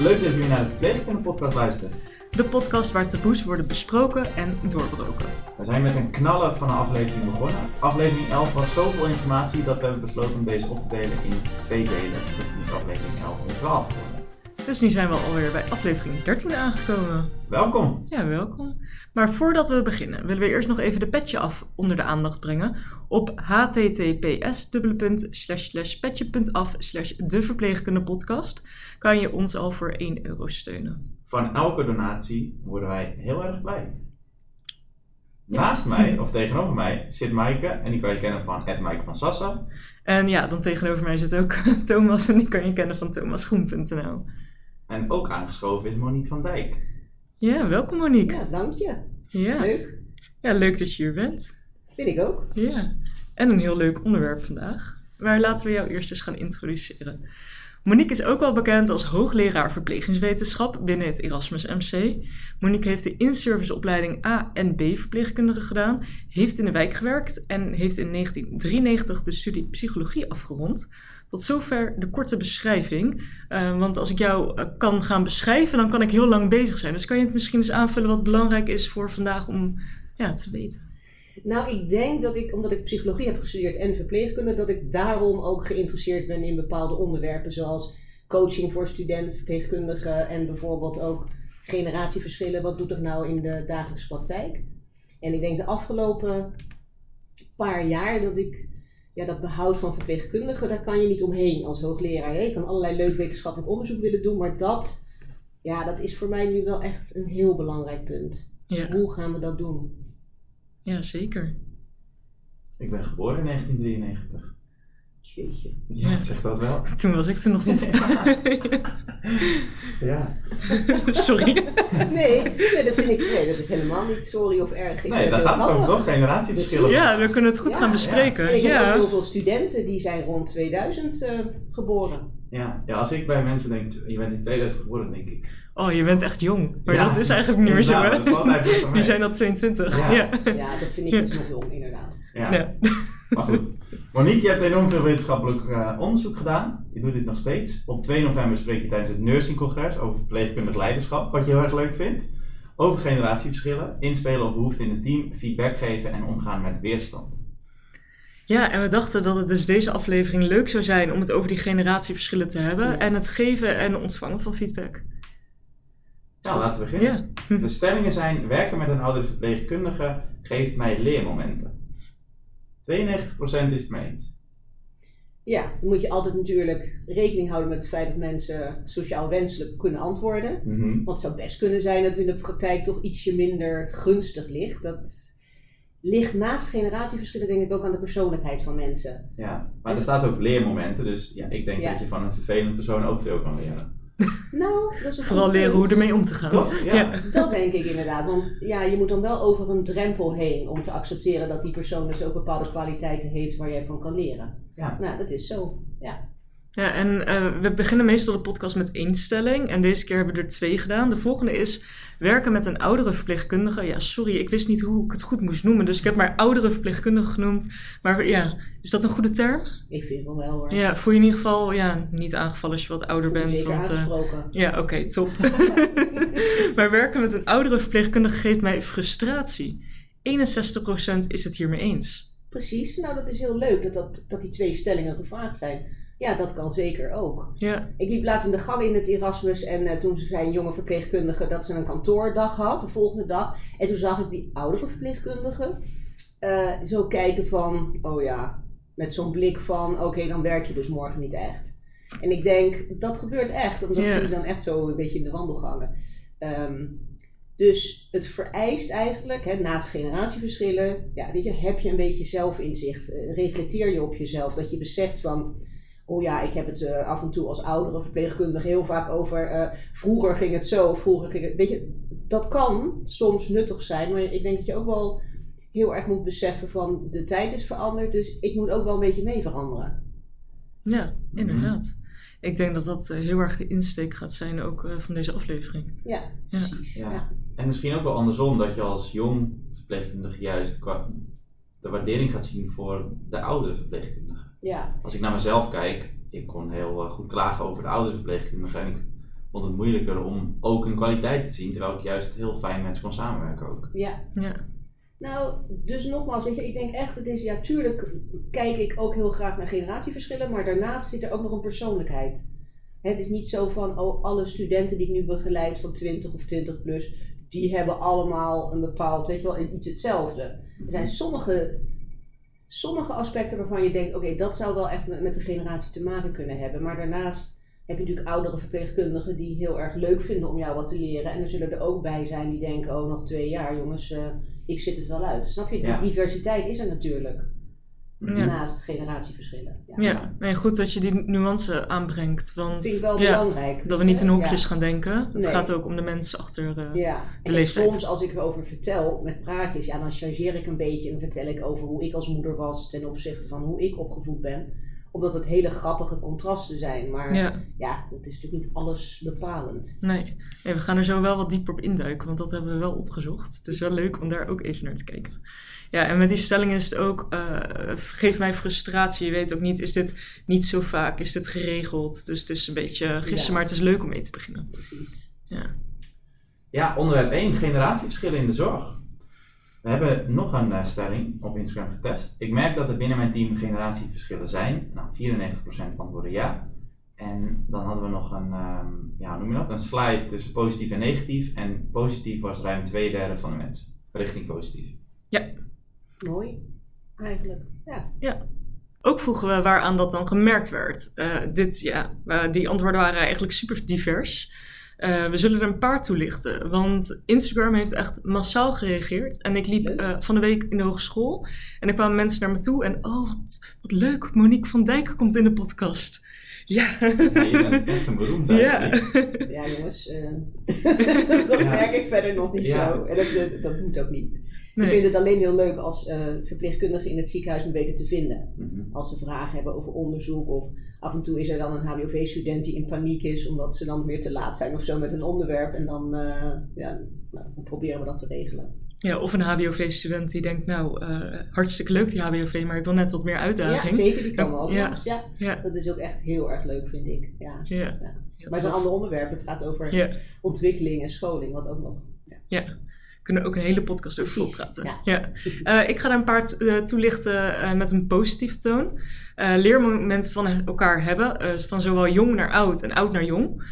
Leuk dat jullie naar de Verpleegkunde podcast luisteren. De podcast waar taboes worden besproken en doorbroken. We zijn met een knaller van een aflevering begonnen. Aflevering 11 was zoveel informatie dat we hebben besloten om deze op te delen in twee delen. Dit is dus aflevering 11 en 12 geworden. Dus nu zijn we alweer bij aflevering 13 aangekomen. Welkom! Ja, welkom. Maar voordat we beginnen, willen we eerst nog even de petje af onder de aandacht brengen. Op https petje.af de verpleegkundepodcast kan je ons al voor 1 euro steunen. Van elke donatie worden wij heel erg blij. Naast mij, of tegenover mij, zit Maaike. En die kan je kennen van Maaike van Sassa. En ja, dan tegenover mij zit ook Thomas en die kan je kennen van thomasgroen.nl. En ook aangeschoven is Monique van Dijk. Ja, welkom Monique. Ja, dank je. Ja. Leuk. Ja, leuk dat je hier bent. Vind ik ook. Ja, en een heel leuk onderwerp vandaag. Maar laten we jou eerst eens gaan introduceren. Monique is ook wel bekend als hoogleraar verplegingswetenschap binnen het Erasmus MC. Monique heeft de in-serviceopleiding A en B verpleegkundige gedaan, heeft in de wijk gewerkt en heeft in 1993 de studie psychologie afgerond. Tot zover de korte beschrijving. Uh, want als ik jou uh, kan gaan beschrijven, dan kan ik heel lang bezig zijn. Dus kan je het misschien eens aanvullen wat belangrijk is voor vandaag om ja, te weten? Nou, ik denk dat ik, omdat ik psychologie heb gestudeerd en verpleegkunde, dat ik daarom ook geïnteresseerd ben in bepaalde onderwerpen, zoals coaching voor studenten, verpleegkundigen en bijvoorbeeld ook generatieverschillen. Wat doet dat nou in de dagelijkse praktijk? En ik denk de afgelopen paar jaar dat ik ja, dat behoud van verpleegkundigen, daar kan je niet omheen als hoogleraar. Je kan allerlei leuk wetenschappelijk onderzoek willen doen, maar dat, ja, dat is voor mij nu wel echt een heel belangrijk punt. Ja. Hoe gaan we dat doen? Ja, zeker. Ik ben geboren in 1993. Jeetje. Ja, zeg dat wel. Toen was ik er nog niet. Ja. Sorry. Nee, nee, dat vind ik nee, dat is helemaal niet sorry of erg. Ik Nee, daar het gaat het over toch? Generatieverschillen. Ja, we kunnen het goed Ja, gaan ja. bespreken. En ik heb ook Ja. heel veel studenten die zijn rond 2000 eh, geboren. Ja, ja, als ik bij mensen denk, je bent in 2000 geboren, denk ik. Oh, je bent echt jong. Maar Ja. dat is eigenlijk niet meer zo, Inderdaad, hè? zijn al 22. Ja. Ja. Ja, dat vind ik dus nog jong, inderdaad. Ja. Ja. Maar goed. Monique, je hebt enorm veel wetenschappelijk eh, onderzoek gedaan. Je doet dit nog steeds. Op 2 november spreek je tijdens het Nursing Congres over verpleegkundig leiderschap, wat je heel erg leuk vindt. Over generatieverschillen, inspelen op behoeften in het team, feedback geven en omgaan met weerstand. Ja, en we dachten dat het dus deze aflevering leuk zou zijn om het over die generatieverschillen te hebben. Ja. En het geven en ontvangen van feedback. Nou, laten we beginnen. Ja. De stellingen zijn: werken met een oudere verpleegkundige geeft mij leermomenten. 92% is het mee eens. Ja, dan moet je altijd natuurlijk rekening houden met het feit dat mensen sociaal wenselijk kunnen antwoorden. Mhm. Want het zou best kunnen zijn dat het in de praktijk toch ietsje minder gunstig ligt. Dat ligt naast generatieverschillen denk ik ook aan de persoonlijkheid van mensen. Ja, maar er staat ook leermomenten, dus ja, ik denk Ja. dat je van een vervelende persoon ook veel kan leren. Nou, dat is een Vooral leren hoe ermee om te gaan. Ja. Dat denk ik inderdaad. Want ja, je moet dan wel over een drempel heen om te accepteren dat die persoon dus ook bepaalde kwaliteiten heeft waar jij van kan leren. Ja. Nou, dat is zo. Ja. Ja, en eh, we beginnen meestal de podcast met één stelling. En deze keer hebben we er twee gedaan. De volgende is werken met een oudere verpleegkundige. Ja, sorry, ik wist niet hoe ik het goed moest noemen. Dus ik heb maar oudere verpleegkundige genoemd. Maar ja, is dat een goede term? Ik vind het wel wel hoor. Ja, voel je in ieder geval ja, niet aangevallen als je wat ouder bent. Zeker Want, eh, ja, oké, top. maar werken met een oudere verpleegkundige geeft mij frustratie. 61% is het hiermee eens. Precies, nou dat is heel leuk dat, dat, dat die twee stellingen gevraagd zijn. Ja, dat kan zeker ook. Ja, Ik liep laatst in de gang in het Erasmus en eh, toen zei een jonge verpleegkundige dat ze een kantoordag had, de volgende dag. En toen zag ik die oudere verpleegkundige eh, zo kijken van, oh ja, met zo'n blik van, oké, dan werk je dus morgen niet echt. En ik denk, dat gebeurt echt, want dat Ja. zie je dan echt zo een beetje in de wandelgangen. Ehm, dus het vereist eigenlijk, hè, naast generatieverschillen, ja, weet je, heb je een beetje zelfinzicht. Eh, reflecteer je op jezelf, dat je beseft van, oh ja, ik heb het eh, af en toe als oudere verpleegkundige heel vaak over, eh, vroeger ging het zo, vroeger ging het, weet je, dat kan soms nuttig zijn, maar ik denk dat je ook wel heel erg moet beseffen van, de tijd is veranderd, dus ik moet ook wel een beetje mee veranderen. ja inderdaad. Ik denk dat dat eh, heel erg de insteek gaat zijn ook eh, van deze aflevering. Ja, Ja. precies. Ja. Ja. En misschien ook wel andersom, dat je als jong verpleegkundige juist qua de waardering gaat zien voor de oudere verpleegkundige. Ja. Als ik naar mezelf kijk, ik kon heel eh, goed klagen over de oudere verpleegkundige en ik vond het moeilijker om ook een kwaliteit te zien, terwijl ik juist heel fijn met ze kon samenwerken ook. Ja. Ja. Nou, dus nogmaals, weet je, ik denk echt, het is, ja, tuurlijk kijk ik ook heel graag naar generatieverschillen, maar daarnaast zit er ook nog een persoonlijkheid. Het is niet zo van, oh, alle studenten die ik nu begeleid van 20 of 20 plus, die hebben allemaal een bepaald, weet je wel, iets hetzelfde. Er zijn sommige, sommige aspecten waarvan je denkt, oké, dat zou wel echt met met de generatie te maken kunnen hebben. Maar daarnaast heb je natuurlijk oudere verpleegkundigen die heel erg leuk vinden om jou wat te leren. En er zullen er ook bij zijn die denken, oh, nog twee jaar, jongens, eh, ik zit het wel uit. Snap je? Ja. Die diversiteit is er natuurlijk. Ja. Naast generatieverschillen. Ja. Ja, nee, goed dat je die nuance aanbrengt. Want Vind ik wel ja, belangrijk. dat we niet in hokjes Ja. gaan denken. Het gaat ook om de mensen achter. eh, Ja, en leeftijd. soms als ik erover vertel met praatjes, ja, dan chargeer ik een beetje en vertel ik over hoe ik als moeder was ten opzichte van hoe ik opgevoed ben. Omdat het hele grappige contrasten zijn. Maar ja, ja, dat is natuurlijk niet alles bepalend. nee. We gaan er zo wel wat dieper op induiken, want dat hebben we wel opgezocht. Het is wel leuk om daar ook even naar te kijken. Ja, en met die stelling is het ook, eh, geef mij frustratie. Je weet ook niet, is dit niet zo vaak? Is dit geregeld? Dus het is een beetje gissen, Ja. maar het is leuk om mee te beginnen. Precies. Ja. Ja, onderwerp 1, generatieverschillen in de zorg. We hebben nog een eh, stelling op Instagram getest. Ik merk dat er binnen mijn team generatieverschillen zijn. Nou, 94% antwoorden ja. En dan hadden we nog een, ehm, ja, noem je dat? Een slide tussen positief en negatief. En positief was ruim twee derde van de mensen. Richting positief. Mooi. Eigenlijk. Ja. Ook vroegen we waaraan dat dan gemerkt werd. Eh, dit, ja, eh, die antwoorden waren eigenlijk super divers. Eh, we zullen er een paar toelichten, want Instagram heeft echt massaal gereageerd. En ik liep eh, van de week in de hogeschool en er kwamen mensen naar me toe en oh, wat, wat leuk, Monique van Dijk komt in de podcast. Ja, Ja, je bent echt een beroemdheid. ja. Ja, jongens. eh, dat Ja. merk ik verder nog niet Ja. zo. En dat, dat moet ook niet. Ik Nee. vind het alleen heel leuk als eh, verpleegkundigen in het ziekenhuis me weten te vinden. Mhm. Als ze vragen hebben over onderzoek of af en toe is er dan een HBOV-student die in paniek is omdat ze dan weer te laat zijn of zo met een onderwerp. En dan, eh, ja, nou, dan proberen we dat te regelen. Ja, of een HBOV-student die denkt, nou, eh, hartstikke leuk die HBOV, maar ik wil net wat meer Ja, uitdaging. zeker, die komen ook Ja. Ja, Ja, dat is ook echt heel erg leuk, vind ik. Ja. ja. Ja. Ja, Maar het is een ander onderwerp. Het gaat over Ja. ontwikkeling en scholing, wat ook nog. Ja, we kunnen ook een hele podcast over Precies, volpraten. ja. Ja. Eh, ik ga er een paar eh, toelichten met een positieve toon. Leermomenten van elkaar hebben, van zowel jong naar oud en oud naar jong.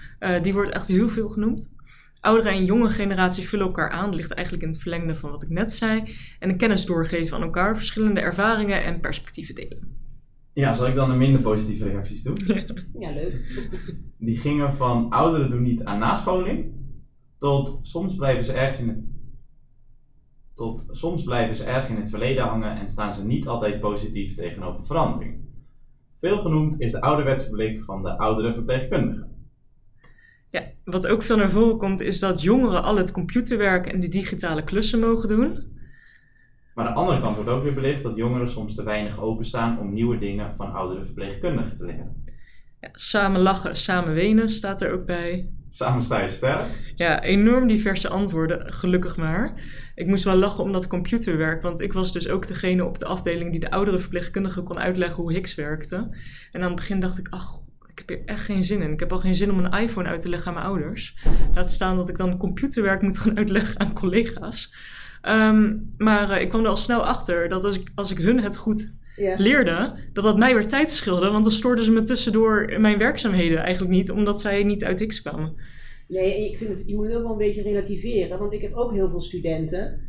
Die wordt echt heel veel genoemd. Oudere en jonge generatie vullen elkaar aan. Dat ligt eigenlijk in het verlengde van wat ik net zei. En de kennis doorgeven aan elkaar, verschillende ervaringen en perspectieven delen. Ja, zal ik dan de minder positieve reacties doen? Ja, leuk. Die gingen van ouderen doen niet aan nascholing, tot soms blijven ze erg in het, tot soms blijven ze erg in het verleden hangen en staan ze niet altijd positief tegenover verandering. Veel genoemd is de ouderwetse blik van de oudere verpleegkundige. Ja, wat ook veel naar voren komt, is dat jongeren al het computerwerk en de digitale klussen mogen doen. Maar aan de andere kant wordt ook weer belicht dat jongeren soms te weinig openstaan om nieuwe dingen van oudere verpleegkundigen te leren. Ja, samen lachen, samen wenen staat er ook bij. Samen sta je sterk. Ja, enorm diverse antwoorden, gelukkig maar. Ik moest wel lachen om dat computerwerk, want ik was dus ook degene op de afdeling die de oudere verpleegkundige kon uitleggen hoe Higgs werkte. En aan het begin dacht ik, ach, ik heb hier echt geen zin in. Ik heb al geen zin om een iPhone uit te leggen aan mijn ouders. Laat staan dat ik dan computerwerk moet gaan uitleggen aan collega's. Ehm, maar eh, ik kwam er al snel achter dat als ik, als ik hun het goed leerde, dat dat mij weer tijd scheelde. Want dan stoorden ze me tussendoor in mijn werkzaamheden eigenlijk niet, omdat zij niet uit Higgs kwamen. Nee, ik vind het, je moet het ook wel een beetje relativeren. Want ik heb ook heel veel studenten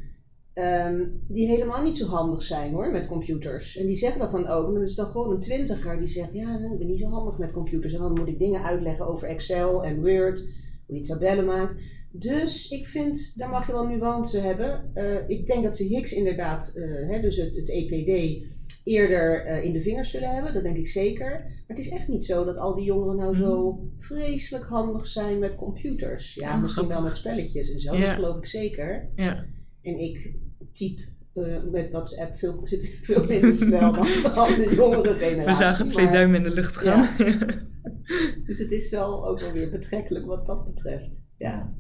ehm, die helemaal niet zo handig zijn hoor, met computers. En die zeggen dat dan ook. En dan is het dan gewoon een twintiger die zegt, ja, nee, ik ben niet zo handig met computers. En dan moet ik dingen uitleggen over Excel en Word, hoe je tabellen maakt. Dus ik vind, daar mag je wel nuance hebben. Eh, ik denk dat ze Higgs inderdaad, eh, hè, dus het, het EPD, eerder eh, in de vingers zullen hebben. Dat denk ik zeker. Maar het is echt niet zo dat al die jongeren nou zo vreselijk handig zijn met computers. Ja, misschien wel met spelletjes en zo, Ja. dat geloof ik zeker. Ja. En ik typ eh, met WhatsApp veel, veel minder snel dan, de jongere generatie. We zagen twee maar- duimen in de lucht gaan. Dus het is wel ook wel weer betrekkelijk wat dat betreft. Ja.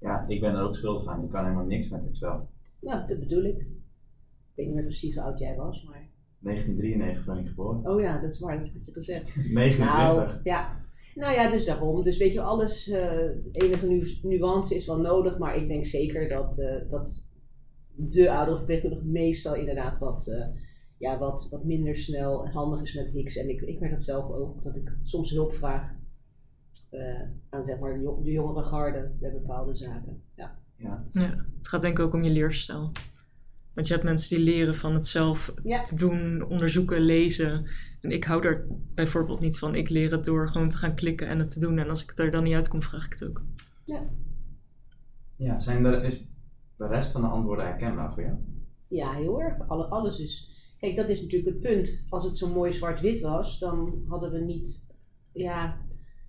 Ja, ik ben er ook schuldig aan. Ik kan helemaal niks met Excel. Nou, dat bedoel ik. Ik weet niet meer precies hoe oud jij was, maar... 1993 ben ik geboren. Oh ja, dat is waar, dat had je gezegd. 29. Nou, ja. Nou ja, dus daarom. Dus weet je, alles, eh, enige nu nuance is wel nodig, maar ik denk zeker dat, eh, dat de oudere verpleegkundige meestal inderdaad wat, eh, ja, wat, wat minder snel en handig is met Hicks. En ik, ik merk dat zelf ook, dat ik soms hulp vraag eh, aan zeg maar, de jongere garde bij bepaalde zaken. Ja. Ja. Ja, het gaat denk ik ook om je leerstijl. Want je hebt mensen die leren van het zelf Ja. te doen, onderzoeken, lezen. En ik hou daar bijvoorbeeld niet van. Ik leer het door gewoon te gaan klikken en het te doen. En als ik het er dan niet uitkom, vraag ik het ook. Ja, zijn er, is de rest van de antwoorden herkenbaar voor jou? Ja, heel erg. Alle, alles is. Kijk, dat is natuurlijk het punt. Als het zo mooi zwart-wit was, dan hadden we niet. Ja.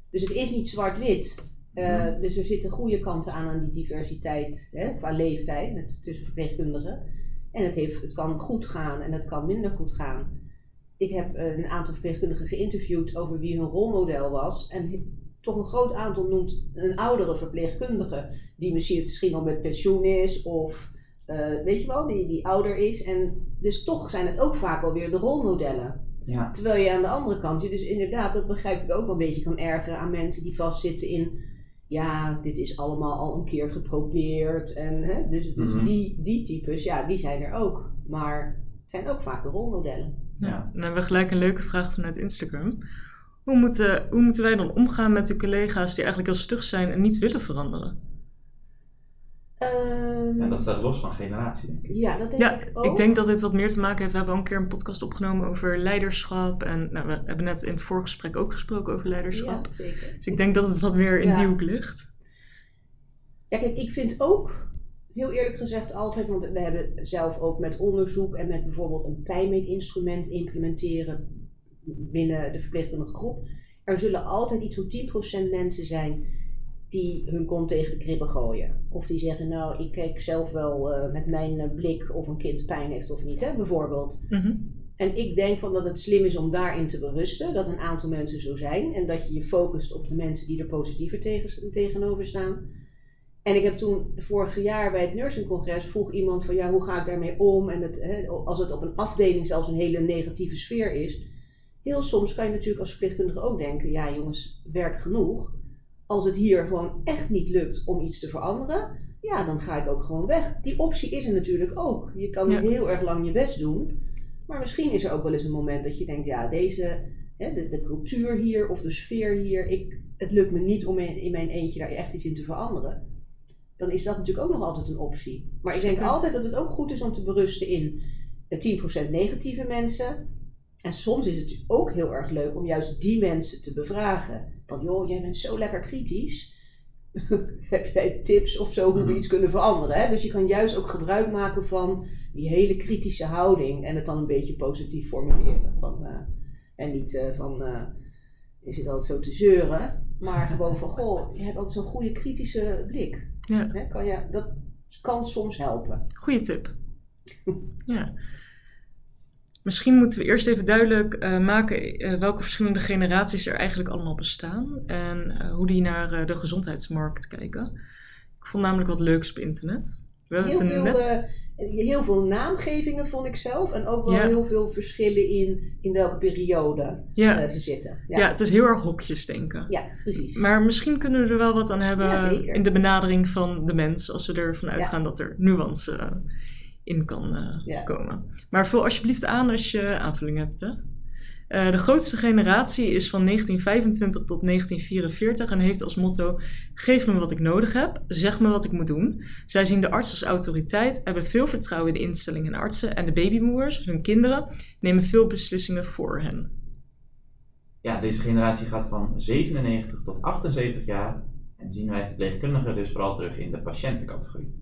Dus het is niet zwart-wit. Eh, Mhm. Dus er zitten goede kanten aan aan die diversiteit hè, qua leeftijd met, tussen verpleegkundigen. En het, heeft, het kan goed gaan en het kan minder goed gaan. Ik heb een aantal verpleegkundigen geïnterviewd over wie hun rolmodel was. En toch een groot aantal noemt een oudere verpleegkundige, die misschien, misschien al met pensioen is of eh, weet je wel, die, die ouder is. En dus toch zijn het ook vaak wel weer de rolmodellen. Ja. Terwijl je aan de andere kant, je dus inderdaad, dat begrijp ik ook wel een beetje kan ergeren aan mensen die vastzitten in, ja, dit is allemaal al een keer geprobeerd. En, hè, dus dus Mhm. die, die types, ja, die zijn er ook. Maar het zijn ook vaak de rolmodellen. Ja. Dan hebben we gelijk een leuke vraag vanuit Instagram. Hoe moeten, hoe moeten wij dan omgaan met de collega's die eigenlijk heel stug zijn en niet willen veranderen? Ehm, En dat staat los van generatie, denk ik. ja, dat denk Ja, ik ook. ik denk dat dit wat meer te maken heeft. We hebben al een keer een podcast opgenomen over leiderschap. En nou, we hebben net in het voorgesprek ook gesproken over leiderschap. Ja, zeker. Dus ik denk dat het wat meer in Ja. die hoek ligt. Ja, kijk, ik vind ook, heel eerlijk gezegd altijd, want we hebben zelf ook met onderzoek en met bijvoorbeeld een pijnmeetinstrument implementeren binnen de verpleegkundige groep. Er zullen altijd iets van 10% mensen zijn die hun kont tegen de kribben gooien. Of die zeggen, nou, ik kijk zelf wel eh, met mijn eh, blik of een kind pijn heeft of niet, hè, bijvoorbeeld. Mhm. En ik denk van dat het slim is om daarin te berusten, dat een aantal mensen zo zijn. En dat je je focust op de mensen die er positiever tegen, tegenover staan. En ik heb toen vorig jaar bij het nursingcongres vroeg iemand van ja, hoe ga ik daarmee om? En het, hè, als het op een afdeling zelfs een hele negatieve sfeer is. Heel soms kan je natuurlijk als verpleegkundige ook denken, ja jongens, werk genoeg. Als het hier gewoon echt niet lukt om iets te veranderen, ja, dan ga ik ook gewoon weg. Die optie is er natuurlijk ook. Je kan Ja. heel erg lang je best doen. Maar misschien is er ook wel eens een moment dat je denkt, ja, deze, hè, de, de cultuur hier of de sfeer hier, ik, het lukt me niet om in, in mijn eentje daar echt iets in te veranderen. Dan is dat natuurlijk ook nog altijd een optie. Maar ik denk altijd dat het ook goed is om te berusten in de 10% negatieve mensen. En soms is het ook heel erg leuk om juist die mensen te bevragen. Van joh, jij bent zo lekker kritisch. Heb jij tips of zo hoe we Mhm. iets kunnen veranderen? Hè? Dus je kan juist ook gebruik maken van die hele kritische houding en het dan een beetje positief formuleren. Van, eh, en niet eh, van, eh, je zit altijd zo te zeuren, maar gewoon van, goh, je hebt altijd zo'n goede kritische blik. Ja. Hè? Kan je, dat kan soms helpen. Goeie tip. Ja. Misschien moeten we eerst even duidelijk eh, maken eh, welke verschillende generaties er eigenlijk allemaal bestaan en eh, hoe die naar de gezondheidsmarkt kijken. Ik vond namelijk wat leuks op internet. Heel veel, net. heel veel naamgevingen vond ik zelf en ook wel Ja. heel veel verschillen in, in welke periode ja, ze zitten. ja. Ja, het is heel erg hokjes denken. ja precies. Maar misschien kunnen we er wel wat aan hebben in de benadering van de mens, als we ervan uitgaan dat er nuance in kan eh, Ja. komen. Maar vul alsjeblieft aan als je aanvulling hebt. Hè? Eh, de grootste generatie is van 1925 tot 1944 en heeft als motto: Geef me wat ik nodig heb, zeg me wat ik moet doen. Zij zien de arts als autoriteit, hebben veel vertrouwen in de instelling en artsen en de babymoers, hun kinderen, nemen veel beslissingen voor hen. Ja, deze generatie gaat van 97 tot 78 jaar. En zien wij verpleegkundigen dus vooral terug in de patiëntencategorie.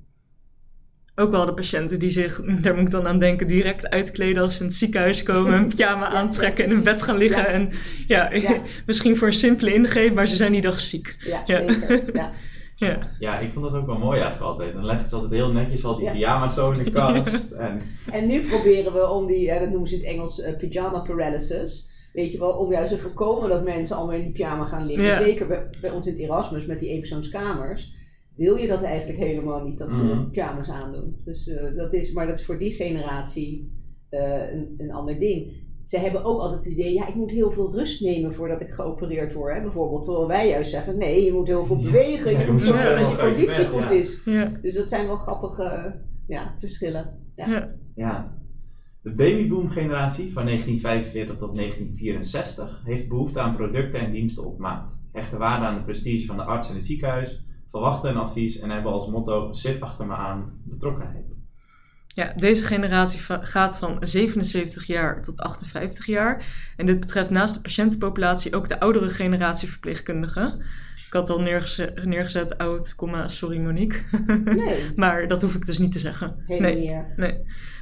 Ook wel de patiënten die zich, daar moet ik dan aan denken, direct uitkleden als ze in het ziekenhuis komen, een pyjama Ja, aantrekken en in bed gaan liggen. Ja. En ja, Ja. misschien voor een simpele ingreep, maar ze zijn die dag ziek. Ja, Ja. zeker. Ja. Ja, Ja, ik vond dat ook wel mooi eigenlijk altijd. Dan legt ze altijd heel netjes al die Ja. pyjama's zo in de kast. En En nu proberen we om die, eh, dat noemen ze in het Engels eh, pyjama paralysis. Weet je wel, om juist te voorkomen dat mensen allemaal in die pyjama gaan liggen. Ja. Zeker bij, bij ons in het Erasmus met die eenpersoonskamers. Wil je dat eigenlijk helemaal niet, dat ze Mhm. pyjama's aandoen. Dus, eh, dat is, maar dat is voor die generatie eh, een, een ander ding. ze hebben ook altijd het idee, ja, ik moet heel veel rust nemen voordat ik geopereerd word. Hè? Bijvoorbeeld, terwijl wij juist zeggen, nee, je moet heel veel bewegen. Ja, je je moet zorgen dat je conditie goed ja. is. Ja. Dus dat zijn wel grappige ja, verschillen. Ja. De babyboom-generatie van 1945 tot 1964 heeft behoefte aan producten en diensten op maat, hechten waarde aan de prestige van de arts en het ziekenhuis, verwachten een advies en hebben als motto: zit achter me aan betrokkenheid. Ja, deze generatie gaat van 77 jaar tot 58 jaar. En dit betreft naast de patiëntenpopulatie ook de oudere generatie verpleegkundigen. Ik had al neergezet, neergezet oud, comma, sorry Monique. Nee, maar dat hoef ik dus niet te zeggen. helemaal Nee. niet. Nee.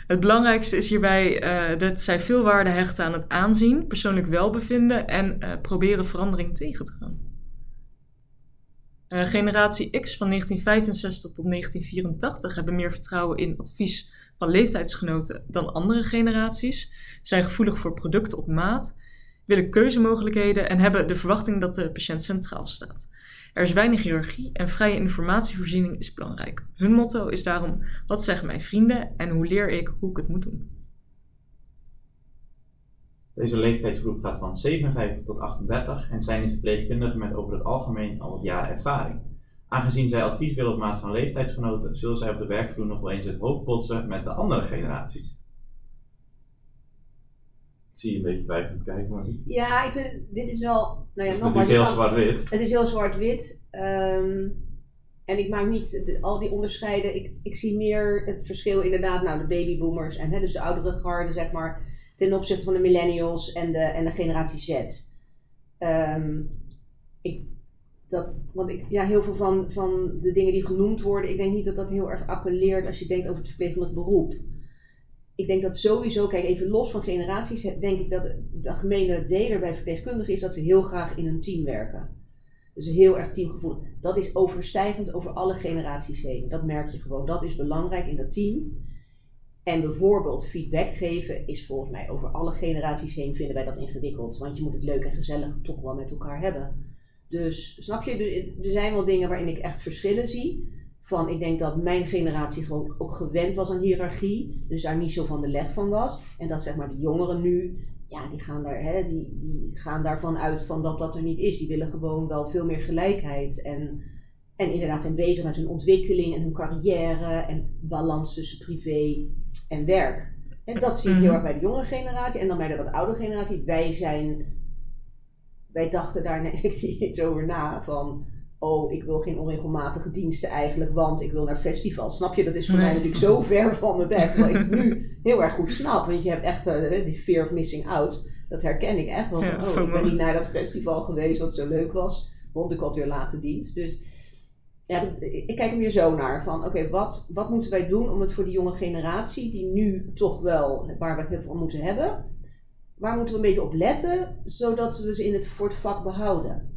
Het belangrijkste is hierbij eh, dat zij veel waarde hechten aan het aanzien, persoonlijk welbevinden en eh, proberen verandering tegen te gaan. Eh, generatie X van 1965 tot 1984 hebben meer vertrouwen in advies van leeftijdsgenoten dan andere generaties, zijn gevoelig voor producten op maat, willen keuzemogelijkheden en hebben de verwachting dat de patiënt centraal staat. Er is weinig hiërarchie en vrije informatievoorziening is belangrijk. Hun motto is daarom: wat zeggen mijn vrienden en hoe leer ik hoe ik het moet doen? Deze leeftijdsgroep gaat van 57 tot 38 en zijn in verpleegkundigen met over het algemeen al wat jaren ervaring. Aangezien zij advies willen op maat van leeftijdsgenoten, zullen zij op de werkvloer nog wel eens het hoofd botsen met de andere generaties. Ik zie je een beetje twijfelend kijken, maar het Ja, ik vind, dit is wel, nou ja, is natuurlijk je heel zwart-wit. Het is heel zwart-wit. ehm, en ik maak niet de- al die onderscheiden. Ik, ik zie meer het verschil inderdaad, nou de babyboomers en hè, dus de oudere garde, zeg maar, ten opzichte van de millennials en de, en de generatie Z. Ehm, ik, dat, want ik, ja, heel veel van, van de dingen die genoemd worden, ik denk niet dat dat heel erg appelleert als je denkt over het verpleegkundig beroep. Ik denk dat sowieso, kijk even los van generaties, denk ik dat de gemene deler bij verpleegkundigen is dat ze heel graag in een team werken. Dus heel erg teamgevoelig. Dat is overstijgend over alle generaties heen. Dat merk je gewoon. Dat is belangrijk in dat team. En bijvoorbeeld feedback geven is volgens mij over alle generaties heen vinden wij dat ingewikkeld. Want je moet het leuk en gezellig toch wel met elkaar hebben. Dus snap je, er- zijn wel dingen waarin ik echt verschillen zie. Van ik denk dat mijn generatie gewoon ook gewend was aan hiërarchie. Dus daar niet zo van de leg van was. En dat zeg maar de jongeren nu ja, die gaan, daar, hè, die, die gaan daarvan uit van dat dat er niet is. Die willen gewoon wel veel meer gelijkheid. En, en inderdaad zijn bezig met hun ontwikkeling en hun carrière en balans tussen privé en werk. En dat zie ik heel Mhm. erg bij de jonge generatie. En dan bij de wat oudere generatie. Wij zijn, wij dachten daar net niet eens over na van... Oh, ik wil geen onregelmatige diensten eigenlijk, want ik wil naar festivals. Snap je? Dat is voor Nee. mij natuurlijk zo ver van mijn bed. Terwijl ik nu heel erg goed snap. Want je hebt echt eh, die fear of missing out. Dat herken ik echt. Ja, Van, oh, ik ben niet naar dat festival geweest wat zo leuk was. Want ik had weer late dienst. Dus ja, ik kijk er weer zo naar. Van oké, wat, wat moeten wij doen om het voor die jonge generatie, die nu toch wel, waar we het heel veel van moeten hebben, waar moeten we een beetje op letten, zodat we ze in het, voor het vak behouden?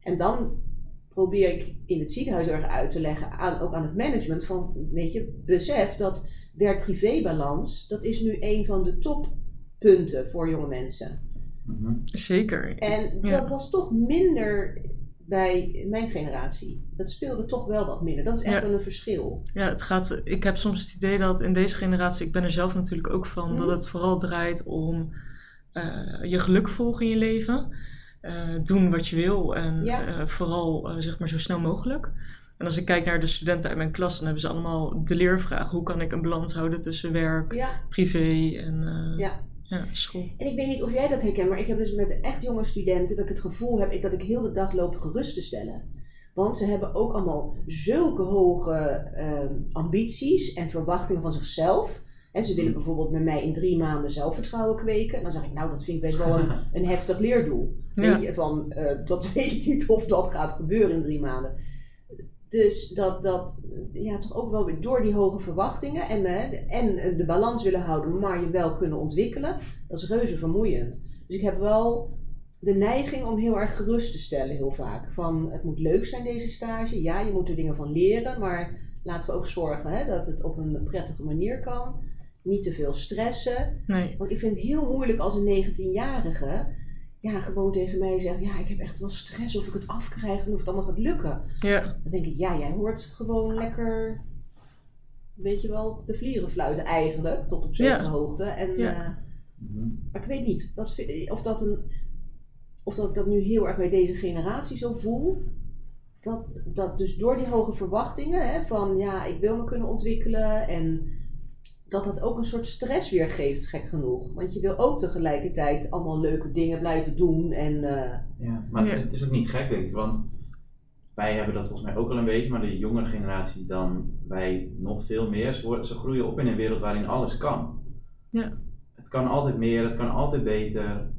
En dan probeer ik in het ziekenhuis erg uit te leggen, aan, ook aan het management, van weet je, besef dat werk-privé-balans, dat is nu een van de toppunten voor jonge mensen. Mhm. Zeker. En Ja. dat was toch minder bij mijn generatie. Dat speelde toch wel wat minder. Dat is echt Ja. wel een verschil. Ja, het gaat, ik heb soms het idee dat in deze generatie, ik ben er zelf natuurlijk ook van, Mhm. dat het vooral draait om eh, je geluk volgen in je leven. Eh, doen wat je wil en Ja. eh, vooral zeg maar zo snel mogelijk. En als ik kijk naar de studenten uit mijn klas, dan hebben ze allemaal de leervraag: hoe kan ik een balans houden tussen werk, Ja, privé en ja. Ja, school? En ik weet niet of jij dat herkent, maar ik heb dus met echt jonge studenten dat ik het gevoel heb dat ik heel de dag loop gerust te stellen. Want ze hebben ook allemaal zulke hoge ehm, ambities en verwachtingen van zichzelf. En ze willen bijvoorbeeld met mij in drie maanden zelfvertrouwen kweken. En dan zeg ik, nou, dat vind ik best wel een, een heftig leerdoel. Ja. Weet je, van, eh, dat weet ik niet of dat gaat gebeuren in drie maanden. Dus dat, dat ja, toch ook wel weer door die hoge verwachtingen en, eh, en eh, de balans willen houden, maar je wel kunnen ontwikkelen, dat is reuze vermoeiend. Dus ik heb wel de neiging om heel erg gerust te stellen, heel vaak. Van het moet leuk zijn, deze stage. Ja, je moet er dingen van leren, maar laten we ook zorgen hè, dat het op een prettige manier kan. Niet te veel stressen. Nee. Want ik vind het heel moeilijk als een 19-jarige ja, gewoon tegen mij zegt: Ja, ik heb echt wel stress of ik het afkrijg en of het allemaal gaat lukken. Ja, Dan denk ik: Ja, jij hoort gewoon lekker, weet je wel, te vlieren fluiten eigenlijk, tot op zekere Ja. hoogte. En Ja. eh. Maar ik weet niet of, dat een, of dat ik dat nu heel erg bij deze generatie zo voel. Dat, dat dus door die hoge verwachtingen hè, van ja, ik wil me kunnen ontwikkelen en dat dat ook een soort stress weer geeft, gek genoeg. Want je wil ook tegelijkertijd allemaal leuke dingen blijven doen en eh, Ja, maar Ja. het is ook niet gek, denk ik, want wij hebben dat volgens mij ook al een beetje, maar de jongere generatie dan wij nog veel meer. Ze, worden, ze groeien op in een wereld waarin alles kan. Ja. Het kan altijd meer, het kan altijd beter.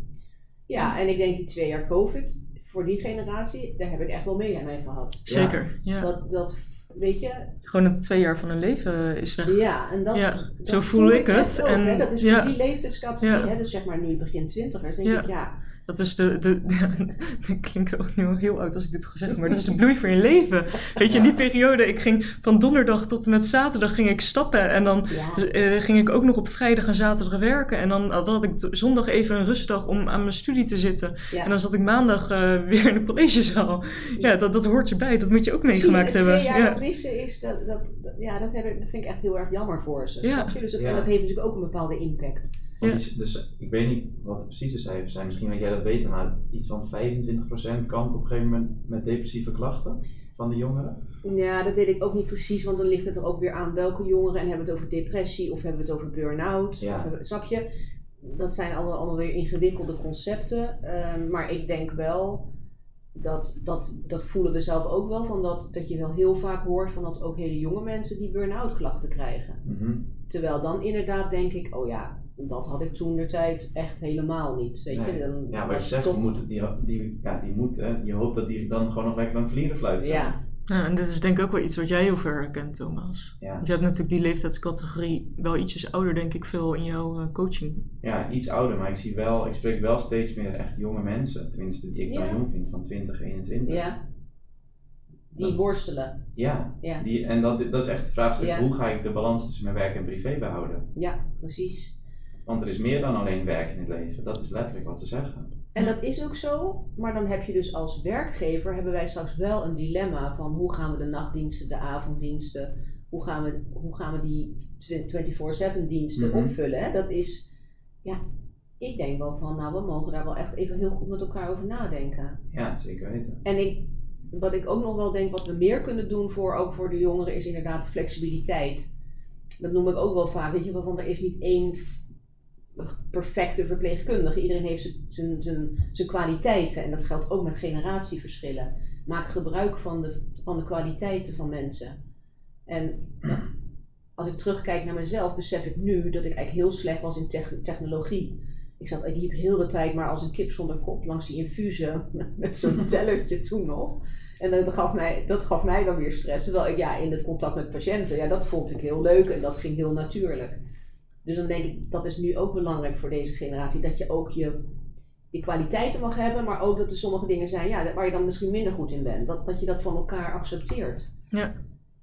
ja, en ik denk die twee jaar COVID voor die generatie, daar heb ik echt wel mee mee gehad. Zeker, ja. Dat, dat, weet je, Gewoon het twee jaar van hun leven is weg. Ja, en dat, Ja, dat zo voel ik het. ook, En- hè. Dat is ja. voor die leeftijdscategorie, hè, dus zeg maar nu begin twintigers, denk ik, ja, Dat is de, de, dat klinkt ook nu heel oud als ik dit gezegd heb, maar dat is de bloei van je leven. Weet je, in die periode, ik ging van donderdag tot en met zaterdag ging ik stappen en dan ja, eh, ging ik ook nog op vrijdag en zaterdag werken. En dan had ik zondag even een rustdag om aan mijn studie te zitten. ja. En dan zat ik maandag eh, weer in de collegezaal. Ja, dat, dat hoort erbij, dat moet je ook je, meegemaakt hebben. twee jaar Ja. dat missen is, dat, dat, ja, dat, heb ik, dat vind ik echt heel erg jammer voor ze. Ja. Snap je? Dus dat, Ja. En dat heeft natuurlijk ook een bepaalde impact. Want Ja. die- dus ik weet niet wat de precieze cijfers zijn, misschien weet jij dat beter, maar iets van 25% kampt op een gegeven moment met depressieve klachten van de jongeren. Ja, dat weet ik ook niet precies, want dan ligt het er ook weer aan welke jongeren. En hebben we het over depressie of hebben we het over burn-out? Ja. Of hebben we- snap je? Dat zijn allemaal, allemaal weer ingewikkelde concepten. Ehm, maar ik denk wel, dat, dat, dat voelen we zelf ook wel, van dat, dat je wel heel vaak hoort van dat ook hele jonge mensen die burn-out klachten krijgen. Mhm. Terwijl dan inderdaad denk ik, oh ja, dat had ik toen de tijd echt helemaal niet. Weet Nee. je? Dan Ja, wat was je het zegt, toch- moet, die, die, ja, die moet, hè, je hoopt dat die dan gewoon nog lekker aan het vlierenfluit zijn. Ja, Ja, en dit is denk ik ook wel iets wat jij heel veel herkent, Thomas. Ja. Want je hebt natuurlijk die leeftijdscategorie wel ietsjes ouder, denk ik, veel in jouw eh, coaching. ja, iets ouder, maar ik zie wel, ik spreek wel steeds meer echt jonge mensen, tenminste die ik dan jong vind, van 20, 21. ja. Die Dat- worstelen. Ja, Ja, die, en dat, dat is echt het vraagstuk, Ja. hoe ga ik de balans tussen mijn werk en privé behouden? ja, precies. Want er is meer dan alleen werk in het leven, dat is letterlijk wat ze zeggen. En dat is ook zo, maar dan heb je dus als werkgever, hebben wij straks wel een dilemma van hoe gaan we de nachtdiensten, de avonddiensten, hoe gaan we, hoe gaan we die tw- 24-7 diensten Mhm. opvullen. Hè? Dat is, ja, ik denk wel van, nou we mogen daar wel echt even heel goed met elkaar over nadenken. Ja, zeker weten. En ik, wat ik ook nog wel denk, wat we meer kunnen doen voor, ook voor de jongeren, is inderdaad flexibiliteit. Dat noem ik ook wel vaak, weet je wel, want er is niet één perfecte verpleegkundige. Iedereen heeft zijn- zijn, zijn, kwaliteiten en dat geldt ook met generatieverschillen. Maak gebruik van de, van de kwaliteiten van mensen. En als ik terugkijk naar mezelf, besef ik nu dat ik eigenlijk heel slecht was in tech- technologie. Ik, zat, ik liep heel de tijd maar als een kip zonder kop langs die infusen met zo'n tellertje toen nog. En dat gaf, mij, dat gaf mij dan weer stress. Terwijl ik ja, in het contact met patiënten, ja, dat vond ik heel leuk en dat ging heel natuurlijk. Dus dan denk ik, dat is nu ook belangrijk voor deze generatie. Dat je ook je, je kwaliteiten mag hebben, maar ook dat er sommige dingen zijn ja, waar je dan misschien minder goed in bent. Dat, dat je dat van elkaar accepteert. Ja.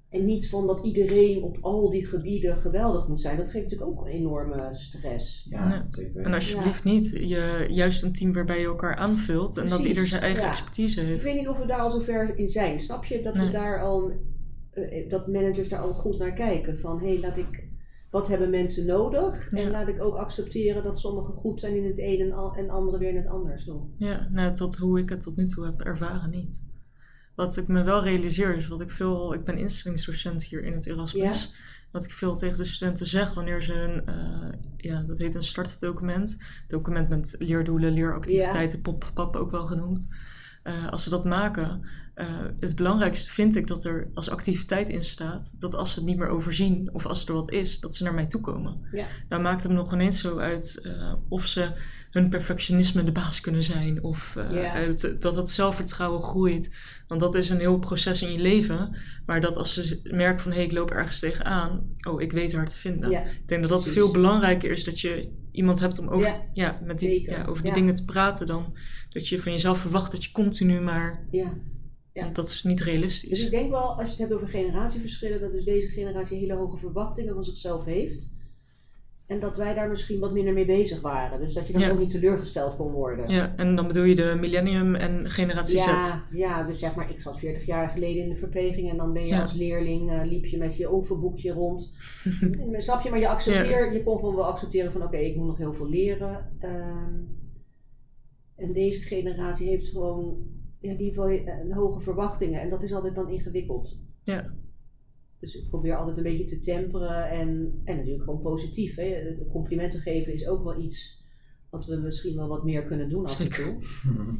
En niet van dat iedereen op al die gebieden geweldig moet zijn. Dat geeft natuurlijk ook een enorme stress. Ja, Ja. zeker weten. En alsjeblieft niet je, juist een team waarbij je elkaar aanvult en dat ieder zijn eigen ja. expertise Ik heeft. weet niet of we daar al zover in zijn. Snap je? Dat we daar al, eh, dat managers daar al goed naar kijken. Van hé, hey, laat ik, wat hebben mensen nodig? En Ja. laat ik ook accepteren dat sommigen goed zijn in het een en, en anderen weer in het ander. Zo. Ja, nou, tot hoe ik het tot nu toe heb ervaren niet. Wat ik me wel realiseer is wat ik veel, ik ben instellingsdocent hier in het Erasmus. Wat ik veel tegen de studenten zeg wanneer ze een, eh, ja, dat heet een startdocument. Document met leerdoelen, leeractiviteiten, pop, pap ook wel genoemd. Eh, als ze dat maken, eh, het belangrijkste vind ik dat er als activiteit in staat dat als ze het niet meer overzien of als er wat is, dat ze naar mij toe komen. Ja. Nou maakt het nog ineens zo uit eh, of ze hun perfectionisme de baas kunnen zijn of eh, Ja. het- dat het zelfvertrouwen groeit. Want dat is een heel proces in je leven, maar dat als ze merken van hé, hey, ik loop ergens tegenaan, oh, ik weet haar te vinden. Ja, Ik denk dat dat Precies. veel belangrijker is dat je iemand hebt om over, Ja, ja, met die, over die dingen te praten dan dat je van jezelf verwacht dat je continu maar, ja. Ja. dat is niet Dus realistisch. ik denk wel, als je het hebt over generatieverschillen, dat dus deze generatie hele hoge verwachtingen van zichzelf heeft. En dat wij daar misschien wat minder mee bezig waren. Dus dat je dan Ja. ook niet teleurgesteld kon worden. Ja, en dan bedoel je de millennium en generatie Z. Ja, ja, dus zeg maar, ik zat 40 jaar geleden in de verpleging en dan ben je Ja. als leerling, eh, liep je met je oefenboekje rond. Snap je, maar je accepteert, je kon gewoon wel accepteren van oké, ik moet nog heel veel leren. Ehm, en deze generatie heeft gewoon, ja, die heeft wel een hoge verwachtingen en dat is altijd dan ingewikkeld. Ja. Dus ik probeer altijd een beetje te temperen en, en natuurlijk gewoon positief. Hè. Complimenten geven is ook wel iets wat we misschien wel wat meer kunnen doen af en toe.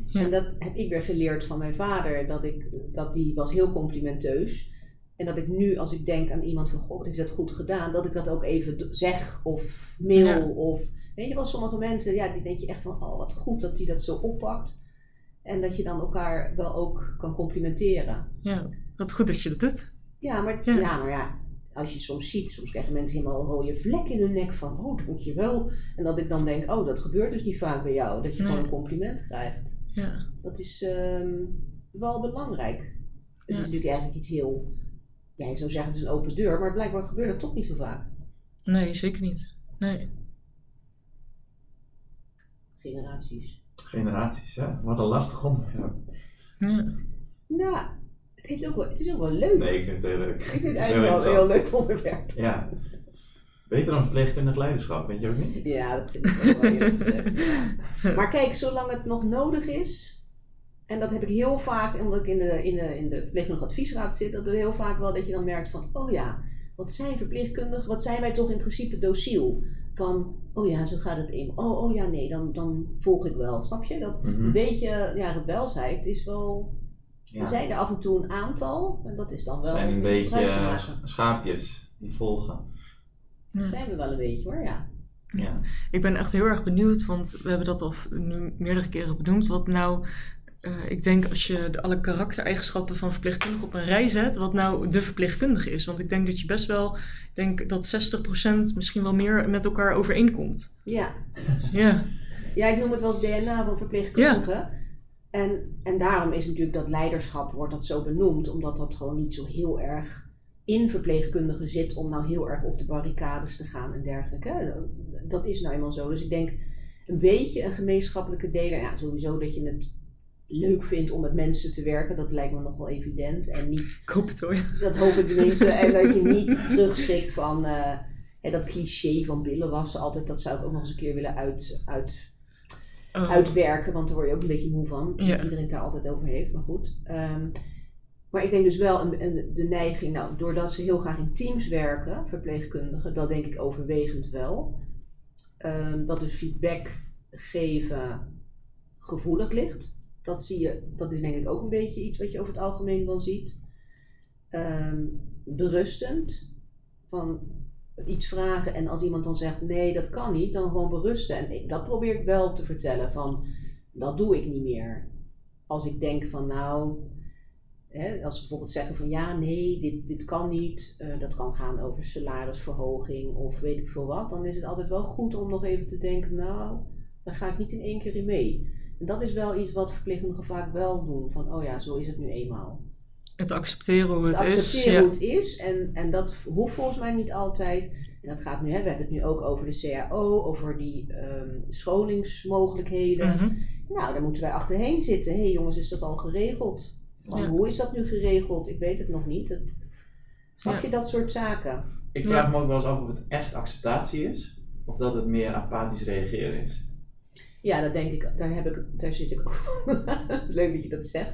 Ja. En dat heb ik weer geleerd van mijn vader, dat, ik, dat die was heel complimenteus. En dat ik nu, als ik denk aan iemand van, god, wat heeft dat goed gedaan, dat ik dat ook even zeg of mail Ja. of... Weet je wel, sommige mensen, ja, die denk je echt van, oh, wat goed dat hij dat zo oppakt. En dat je dan elkaar wel ook kan complimenteren. ja, wat goed dat je dat doet. Ja, maar Ja. ja. maar ja, als je soms ziet, soms krijgen mensen helemaal een rode vlek in hun nek van, oh, dankjewel. En dat ik dan denk, oh, dat gebeurt dus niet vaak bij jou, dat je Nee. gewoon een compliment krijgt. Ja, Dat is ehm, wel belangrijk. Het Ja. is natuurlijk eigenlijk iets heel, ja, je zou zeggen het is een open deur, maar blijkbaar gebeurt het toch niet zo vaak. nee, zeker niet. Nee. Generaties. Generaties, ja. Wat een lastig onderwerp. Ja. Nou, het, heeft ook wel, het is ook wel leuk. Nee, ik vind het heel leuk. Ik vind het Heel eigenlijk wel een heel leuk onderwerp. Ja. Beter dan verpleegkundig leiderschap, vind je ook niet? Ja, dat vind ik ook wel eerlijk gezegd. ja. Maar kijk, zolang het nog nodig is, en dat heb ik heel vaak, omdat ik in de, in de, in de verpleegkundige adviesraad zit, dat er heel vaak wel dat je dan merkt van, oh ja, wat zijn verpleegkundigen, wat zijn wij toch in principe dociel? Van, oh ja, zo gaat het in. Oh, oh ja, nee, dan, dan volg ik wel. Snap je? Dat Mhm. een beetje, ja, rebelsheid is wel, Ja. er zijn er af en toe een aantal, en dat is dan wel... zijn een beetje eh, schaapjes die volgen. Ja. Dat zijn we wel een beetje hoor, ja. Ja. Ik ben echt heel erg benieuwd, want we hebben dat al nu meerdere keren benoemd. Wat nou, eh, ik denk als je alle karaktereigenschappen van verpleegkundigen op een rij zet, wat nou de verpleegkundige is. Want ik denk dat je best wel, ik denk dat 60% misschien wel meer met elkaar overeenkomt. Ja, Ja, Ja, ik noem het wel eens DNA van verpleegkundigen. En, en daarom is natuurlijk dat leiderschap, wordt dat zo benoemd, omdat dat gewoon niet zo heel erg in verpleegkundigen zit om nou heel erg op de barricades te gaan en dergelijke. Dat is nou eenmaal zo. Dus ik denk een beetje een gemeenschappelijke deler. Ja, sowieso dat je het leuk vindt om met mensen te werken, dat lijkt me nog wel evident. En niet, ik hoop het. Ja. dat hoop ik tenminste, en dat je niet terugschrikt van hè, dat cliché van billen wassen altijd, dat zou ik ook nog eens een keer willen uit, uit Oh, uitwerken, want daar word je ook een beetje moe van. Ja. Dat iedereen het daar altijd over heeft, maar goed. Ehm, maar ik denk dus wel een, een- de neiging, nou, doordat ze heel graag in teams werken, verpleegkundigen, dat denk ik overwegend wel. Ehm, dat dus feedback geven gevoelig ligt. Dat zie je, dat is denk ik ook een beetje iets wat je over het algemeen wel ziet. Ehm, berustend. Van iets vragen en als iemand dan zegt nee, dat kan niet, dan gewoon berusten. En ik, dat probeer ik wel te vertellen van dat doe ik niet meer. Als ik denk van nou, hè, als ze bijvoorbeeld zeggen van ja, nee, dit, dit kan niet, eh, dat kan gaan over salarisverhoging of weet ik veel wat, dan is het altijd wel goed om nog even te denken, nou, daar ga ik niet in één keer in mee. Dat is wel iets wat verpleegkundigen vaak wel doen, van oh ja, zo is het nu eenmaal Het accepteren hoe het het is. accepteren Ja. hoe het is. En, en dat hoeft volgens mij niet altijd. En dat gaat nu, hè, we hebben het nu ook over de CAO, over die ehm, scholingsmogelijkheden. Mhm. Nou, daar moeten wij achterheen zitten. Hé hey, jongens, is dat al geregeld? Van, Ja. Hoe is dat nu geregeld? Ik weet het nog niet. Het, snap Ja. je dat soort zaken? Ik vraag me ook wel eens af of het echt acceptatie is, of dat het meer apathisch reageren is. Ja, dat denk ik. Daar, heb ik, daar zit ik ook. Het is leuk dat je dat zegt.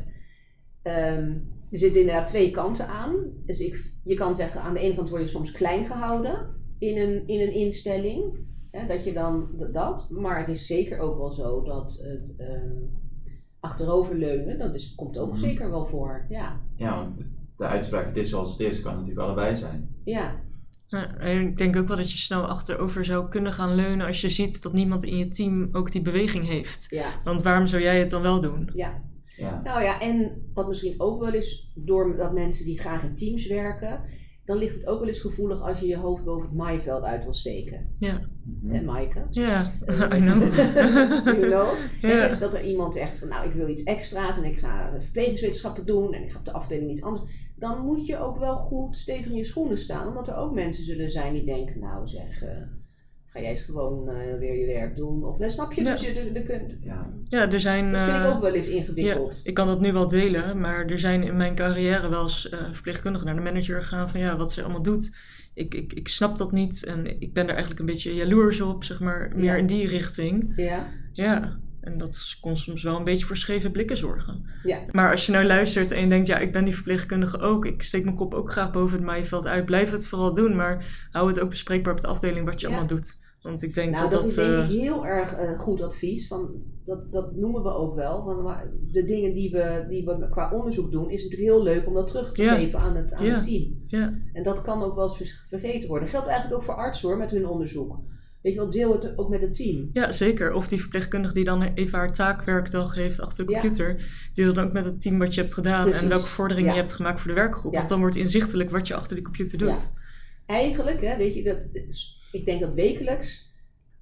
Ehm, er zitten inderdaad twee kanten aan. Dus ik, je kan zeggen, aan de ene kant word je soms klein gehouden in een, in een instelling. Hè, dat je dan dat. Maar het is zeker ook wel zo dat het ehm, achteroverleunen, dat is, komt ook Mhm. zeker wel voor. Ja. Ja, want de uitspraak het is zoals het is, kan natuurlijk allebei zijn. Ja. Ja, en ik denk ook wel dat je snel achterover zou kunnen gaan leunen als je ziet dat niemand in je team ook die beweging heeft. ja. Want waarom zou jij het dan wel doen? ja. Ja. Nou ja, en wat misschien ook wel is, doordat mensen die graag in teams werken, dan ligt het ook wel eens gevoelig als je je hoofd boven het maaiveld uit wil steken. Ja, Mhm. Hè, Maaike? ja, I know. you know? En dus dat er iemand echt van, nou ik wil iets extra's en ik ga verplegingswetenschappen doen en ik ga op de afdeling iets anders. Dan moet je ook wel goed stevig in je schoenen staan, omdat er ook mensen zullen zijn die denken, nou zeg, eh, ga jij eens gewoon eh, weer je werk doen. Of, dan snap je Ja. dus, je, de, de, de- Ja, Ja, er zijn... dat vind ik eh, ook wel eens ingewikkeld. Ik kan dat nu wel delen, maar er zijn in mijn carrière wel eens eh, verpleegkundigen naar de manager gegaan van ja, wat ze allemaal doet. Ik, ik, ik snap dat niet en ik ben er eigenlijk een beetje jaloers op, zeg maar, meer Ja. in die richting. Ja, Ja, en dat kon soms wel een beetje voor scheve blikken zorgen. Ja. Maar als je nou luistert en je denkt, ja, ik ben die verpleegkundige ook, ik steek mijn kop ook graag boven het maaiveld uit, blijf het vooral doen, maar hou het ook bespreekbaar op de afdeling wat je Ja. allemaal doet. Want ik denk nou dat dat, is denk eh, ik heel erg eh, goed advies. Van, dat, dat noemen we ook wel. Van, maar de dingen die we, die we qua onderzoek doen, is natuurlijk heel leuk om dat terug te Ja. geven aan het, aan Ja. het team. ja, En dat kan ook wel eens vergeten worden. Dat geldt eigenlijk ook voor artsen hoor, met hun onderzoek. Weet je wel, deel het ook met het team. Ja, zeker. Of die verpleegkundige die dan even haar taakwerkdag heeft achter de Ja. computer. Die dan ook met het team wat je hebt gedaan Precies. en welke vorderingen Ja. je hebt gemaakt voor de werkgroep. Ja. Want dan wordt inzichtelijk wat je achter die computer doet. Eigenlijk, hè, weet je, dat, ik denk dat wekelijks,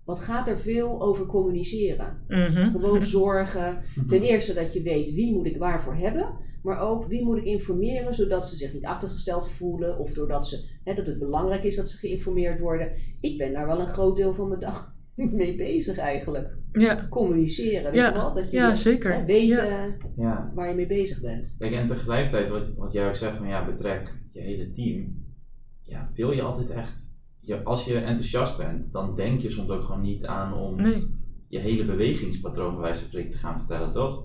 wat gaat er veel over communiceren? Mhm. Gewoon zorgen. Ten eerste dat je weet wie moet ik waarvoor hebben. Maar ook wie moet ik informeren zodat ze zich niet achtergesteld voelen. Of doordat ze, hè, dat het belangrijk is dat ze geïnformeerd worden. Ik ben daar wel een groot deel van mijn dag mee bezig eigenlijk. Ja, Communiceren, weet Ja. je wel? Dat je ja, zeker. hè, weet Ja. eh, ja. waar je mee bezig bent. Kijk, en tegelijkertijd, wat, wat jij ook zegt, van ja, betrek je hele team. Ja, wil je altijd echt, je, als je enthousiast bent, dan denk je soms ook gewoon niet aan om Nee. je hele bewegingspatroon bij wijze van spreken te gaan vertellen, toch?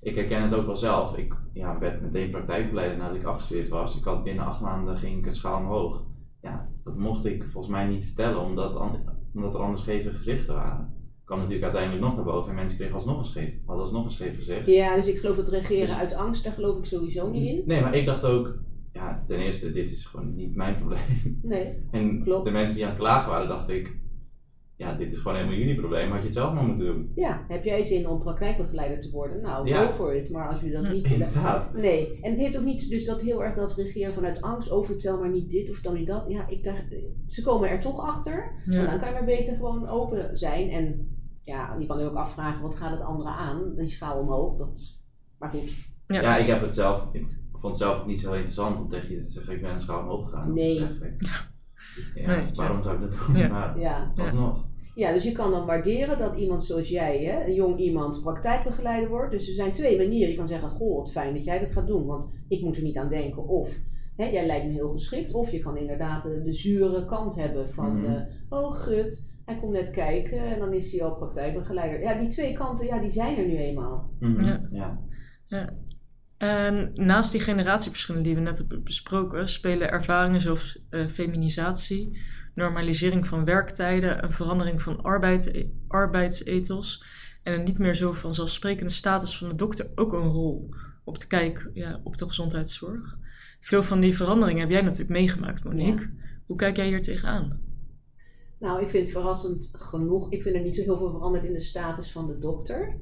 Ik herken het ook wel zelf. Ik ja, werd meteen praktijkbegeleider nadat ik afgestudeerd was. Ik had binnen acht maanden ging ik een schaal omhoog. Ja, dat mocht ik volgens mij niet vertellen, omdat, an- omdat er anders scheve gezichten waren. Ik kwam natuurlijk uiteindelijk nog naar boven en mensen kregen alsnog een scheef, hadden alsnog een scheef gezicht. Ja, dus ik geloof dat reageren Dus- uit angst, daar geloof ik sowieso niet in. Nee, maar ik dacht ook, ja, ten eerste, dit is gewoon niet mijn probleem. Nee. En Klopt. de mensen die aan het klagen waren, dacht ik, ja, dit is gewoon helemaal jullie probleem, had je het zelf maar moeten doen. Ja, heb jij zin om praktijkbegeleider te worden? Nou, Ja. go for it. Maar als je dat niet. Nee, en het heeft ook niet dus dat heel erg dat regeren vanuit angst, oh vertel maar niet dit of dan niet dat. Ja, ik dacht, ze komen er toch achter. Ja. dan kan je maar beter gewoon open zijn. En ja, je kan je ook afvragen, wat gaat het andere aan? Die schaal omhoog. Dat, maar goed, Ja. Ja. ik heb het zelf, ik vond het zelf ook niet zo interessant om tegen je te zeggen, ik ben een schaal omhoog gegaan. Nee. Ja, Nee, waarom zou ik dat doen? Ja. Maar ja. alsnog. Ja, dus je kan dan waarderen dat iemand zoals jij, hè, een jong iemand, praktijkbegeleider wordt. Dus er zijn twee manieren. Je kan zeggen, goh, wat fijn dat jij dat gaat doen, want ik moet er niet aan denken. Of, hè, jij lijkt me heel geschikt. Of je kan inderdaad de, de zure kant hebben van, Mhm. eh, oh gut, hij komt net kijken en dan is hij al praktijkbegeleider. Ja, die twee kanten, ja, die zijn er nu eenmaal. Mhm, Ja. ja. En naast die generatieverschillen die we net hebben besproken, spelen ervaringen zoals eh, feminisatie, normalisering van werktijden, een verandering van arbeid, arbeidsethos en een niet meer zo vanzelfsprekende status van de dokter ook een rol op de kijk ja, op de gezondheidszorg. Veel van die veranderingen heb jij natuurlijk meegemaakt, Monique. Hoe kijk jij hier tegenaan? Nou, ik vind het verrassend genoeg. Ik vind er niet zo heel veel veranderd in de status van de dokter.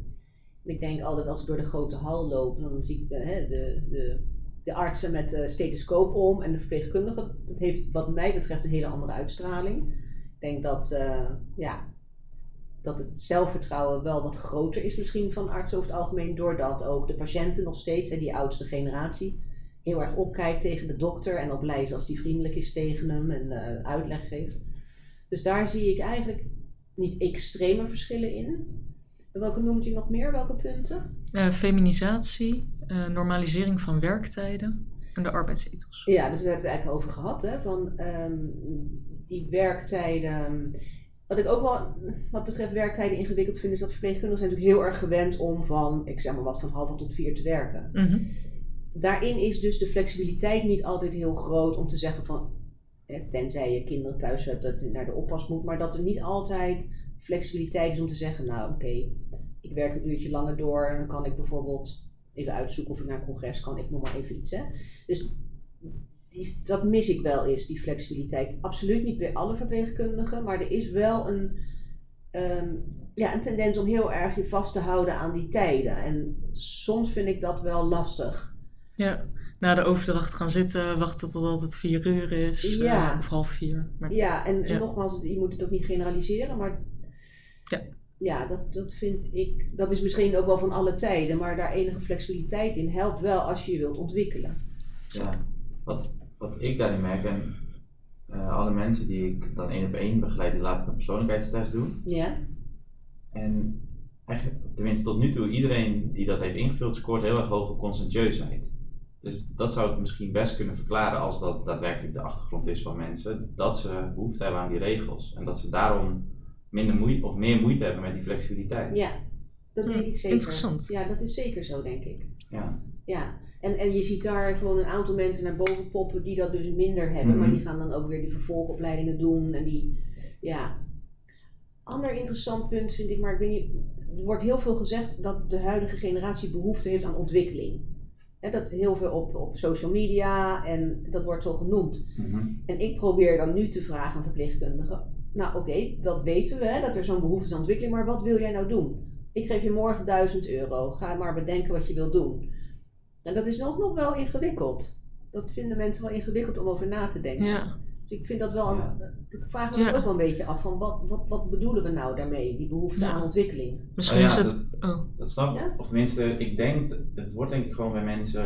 Ik denk altijd als ik door de grote hal loop, dan zie ik de, hè, de, de, de artsen met de stethoscoop om en de verpleegkundigen. Dat heeft wat mij betreft een hele andere uitstraling. Ik denk dat, eh, ja, dat het zelfvertrouwen wel wat groter is misschien van artsen over het algemeen. Doordat ook de patiënten nog steeds, hè, die oudste generatie, heel erg opkijkt tegen de dokter. En ook blij als die vriendelijk is tegen hem en eh, uitleg geeft. Dus daar zie ik eigenlijk niet extreme verschillen in. Welke noemt u nog meer? Welke punten? Eh, feminisatie, eh, normalisering van werktijden en de arbeidsethos. Ja, dus we hebben het eigenlijk over gehad. Hè, van ehm, die werktijden. Wat ik ook wel, wat betreft werktijden ingewikkeld vind, is dat verpleegkundigen zijn natuurlijk heel erg gewend om van, ik zeg maar wat, van half tot vier te werken. Mhm. Daarin is dus de flexibiliteit niet altijd heel groot om te zeggen van, tenzij je kinderen thuis hebt dat je naar de oppas moet, maar dat er niet altijd flexibiliteit is om te zeggen, nou oké, ik werk een uurtje langer door en dan kan ik bijvoorbeeld even uitzoeken of ik naar een congres kan, ik noem maar even iets. Hè. Dus die, dat mis ik wel eens, die flexibiliteit. Absoluut niet bij alle verpleegkundigen, maar er is wel een, ehm, ja, een tendens om heel erg je vast te houden aan die tijden. En soms vind ik dat wel lastig. Ja, na de overdracht gaan zitten, wachten totdat het vier uur is. Ja. eh, of half vier. Maar, Ja, en, en Ja. nogmaals, je moet het ook niet generaliseren, maar Ja. Ja dat, dat vind ik, dat is misschien ook wel van alle tijden, maar daar enige flexibiliteit in helpt wel als je je wilt ontwikkelen. Ja, wat, wat ik daarin merk, en eh, alle mensen die ik dan één op één begeleid, die laat ik een persoonlijkheidstest doen. Ja? En eigenlijk, tenminste tot nu toe, iedereen die dat heeft ingevuld, scoort heel erg hoog op conscientieusheid. Dus dat zou ik misschien best kunnen verklaren als dat daadwerkelijk de achtergrond is van mensen. Dat ze behoefte hebben aan die regels. En dat ze daarom minder moeite of meer moeite hebben met die flexibiliteit. Ja, dat Hm, denk ik zeker. interessant. Ja, dat is zeker zo, denk ik. Ja. Ja, en, en je ziet daar gewoon een aantal mensen naar boven poppen die dat dus minder hebben. Maar Mhm. die gaan dan ook weer die vervolgopleidingen doen. En die, ja. Ander interessant punt vind ik, maar ik weet niet, er wordt heel veel gezegd dat de huidige generatie behoefte heeft aan ontwikkeling. Hè, dat heel veel op, op social media en dat wordt zo genoemd. Mhm. En ik probeer dan nu te vragen aan verpleegkundigen. Nou oké, dat weten we, hè, dat er zo'n behoefte is aan ontwikkeling, maar wat wil jij nou doen? Ik geef je morgen 1000 euro, ga maar bedenken wat je wil doen. En dat is ook nog wel ingewikkeld. Dat vinden mensen wel ingewikkeld om over na te denken. Ja, Dus ik vind dat wel, een, ik vraag me Ja. dat ook wel een beetje af van wat, wat, wat bedoelen we nou daarmee, die behoefte Ja. aan ontwikkeling? misschien Oh ja, is het... Oh, Dat snap ik. Ja? Of tenminste, ik denk, het wordt denk ik gewoon bij mensen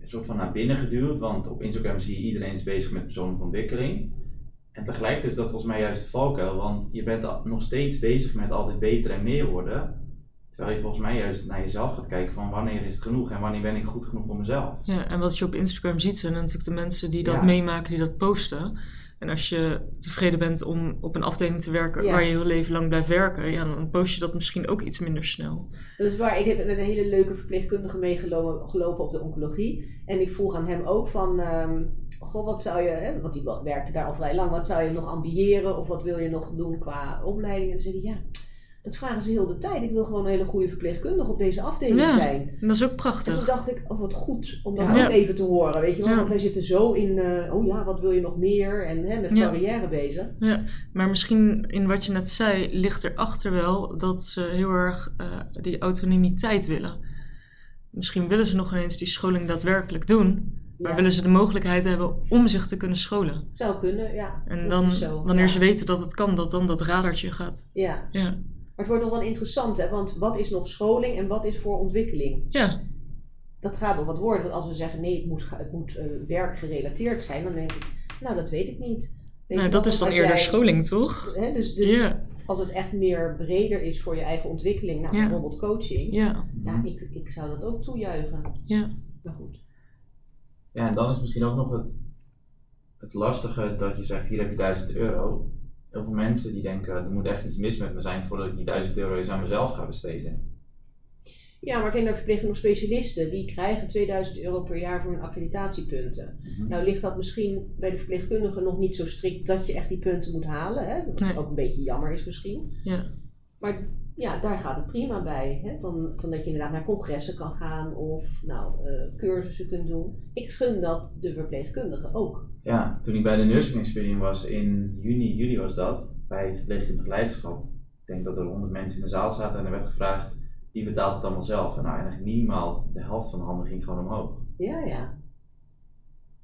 een soort van naar binnen geduwd. Want op Instagram zie je iedereen is bezig met persoonlijke ontwikkeling. En tegelijk is dat volgens mij juist de valkuil. Want je bent nog steeds bezig met altijd beter en meer worden. Terwijl je volgens mij juist naar jezelf gaat kijken van wanneer is het genoeg en wanneer ben ik goed genoeg voor mezelf. ja, en wat je op Instagram ziet zijn natuurlijk de mensen die dat Ja. meemaken, die dat posten. En als je tevreden bent om op een afdeling te werken Ja. waar je heel leven lang blijft werken, ja, dan post je dat misschien ook iets minder snel. Dat is waar. Ik heb met een hele leuke verpleegkundige meegelopen gelopen op de oncologie. En ik vroeg aan hem ook van, ehm, goh, wat zou je, hè, want die werkte daar al vrij lang, wat zou je nog ambiëren of wat wil je nog doen qua opleiding? En toen zei hij, ja, dat vragen ze heel de tijd. Ik wil gewoon een hele goede verpleegkundige op deze afdeling Ja. zijn. Dat is ook En toen prachtig. dacht ik, oh wat goed om dat Ja. ook Ja. even te horen, weet je wel. Ja. Want wij zitten zo in, eh, oh ja, wat wil je nog meer? En hè, met Ja. carrière bezig. Maar misschien in wat je net zei, ligt erachter wel dat ze heel erg eh, die autonomiteit willen. Misschien willen ze nog ineens die scholing daadwerkelijk doen, maar Ja. willen ze de mogelijkheid hebben om zich te kunnen scholen. Zou kunnen, ja. En Dat dan, is zo, wanneer ja. ze weten dat het kan, dat dan dat radartje gaat. Ja, Ja, het wordt nog wel interessant, hè. Want wat is nog scholing en wat is voor ontwikkeling? ja, dat gaat nog wat worden. Want als we zeggen nee, het moet, het moet eh, werkgerelateerd zijn, dan denk ik, nou dat weet ik niet. Weet nou, dat is dan eerder jij- scholing, toch? Hè, dus dus Ja, als het echt meer breder is voor je eigen ontwikkeling, nou, Ja. bijvoorbeeld coaching, ja. ja, ik, ik zou dat ook toejuichen. ja. Maar goed. Ja, en dan is misschien ook nog het, het lastige dat je zegt, hier heb je 1000 euro. Heel veel mensen die denken, er moet echt iets mis met me zijn voordat ik die 1000 euro eens aan mezelf ga besteden. Ja, maar ik ken daar verpleegkundige specialisten, die krijgen 2000 euro per jaar voor hun accreditatiepunten. Mhm. Nou ligt dat misschien bij de verpleegkundigen nog niet zo strikt dat je echt die punten moet halen. Hè? Wat Nee. ook een beetje jammer is misschien. Ja. Maar ja, daar gaat het prima bij. Hè? Van, van dat je inderdaad naar congressen kan gaan of nou, eh, cursussen kunt doen. Ik gun dat de verpleegkundigen ook. Ja, toen ik bij de Nursing Experience was in juni, juli was dat, bij verpleegkundig leiderschap. Ik denk dat er 100 mensen in de zaal zaten en er werd gevraagd, wie betaalt het allemaal zelf? En nou, eigenlijk minimaal de helft van de handen ging gewoon omhoog. Ja, ja.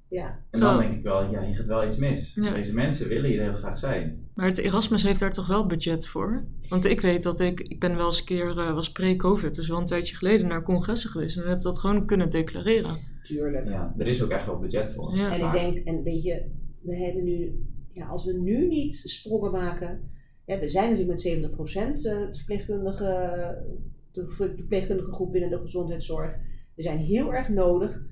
Ja, En dan denk ik wel, ja, hier gaat wel iets mis. Ja. Deze mensen willen hier heel graag zijn. Maar het Erasmus heeft daar toch wel budget voor? Want ik weet dat ik, ik ben wel eens een keer, eh, was pre-covid, dus wel een tijdje geleden naar congressen geweest en heb dat gewoon kunnen declareren. tuurlijk. Ja, er is ook echt wel budget voor. Ja. En ik denk, en weet je, we hebben nu, ja, als we nu niet sprongen maken. Ja, we zijn natuurlijk met 70% eh, het verpleegkundige, de verpleegkundige groep binnen de gezondheidszorg. We zijn heel erg nodig.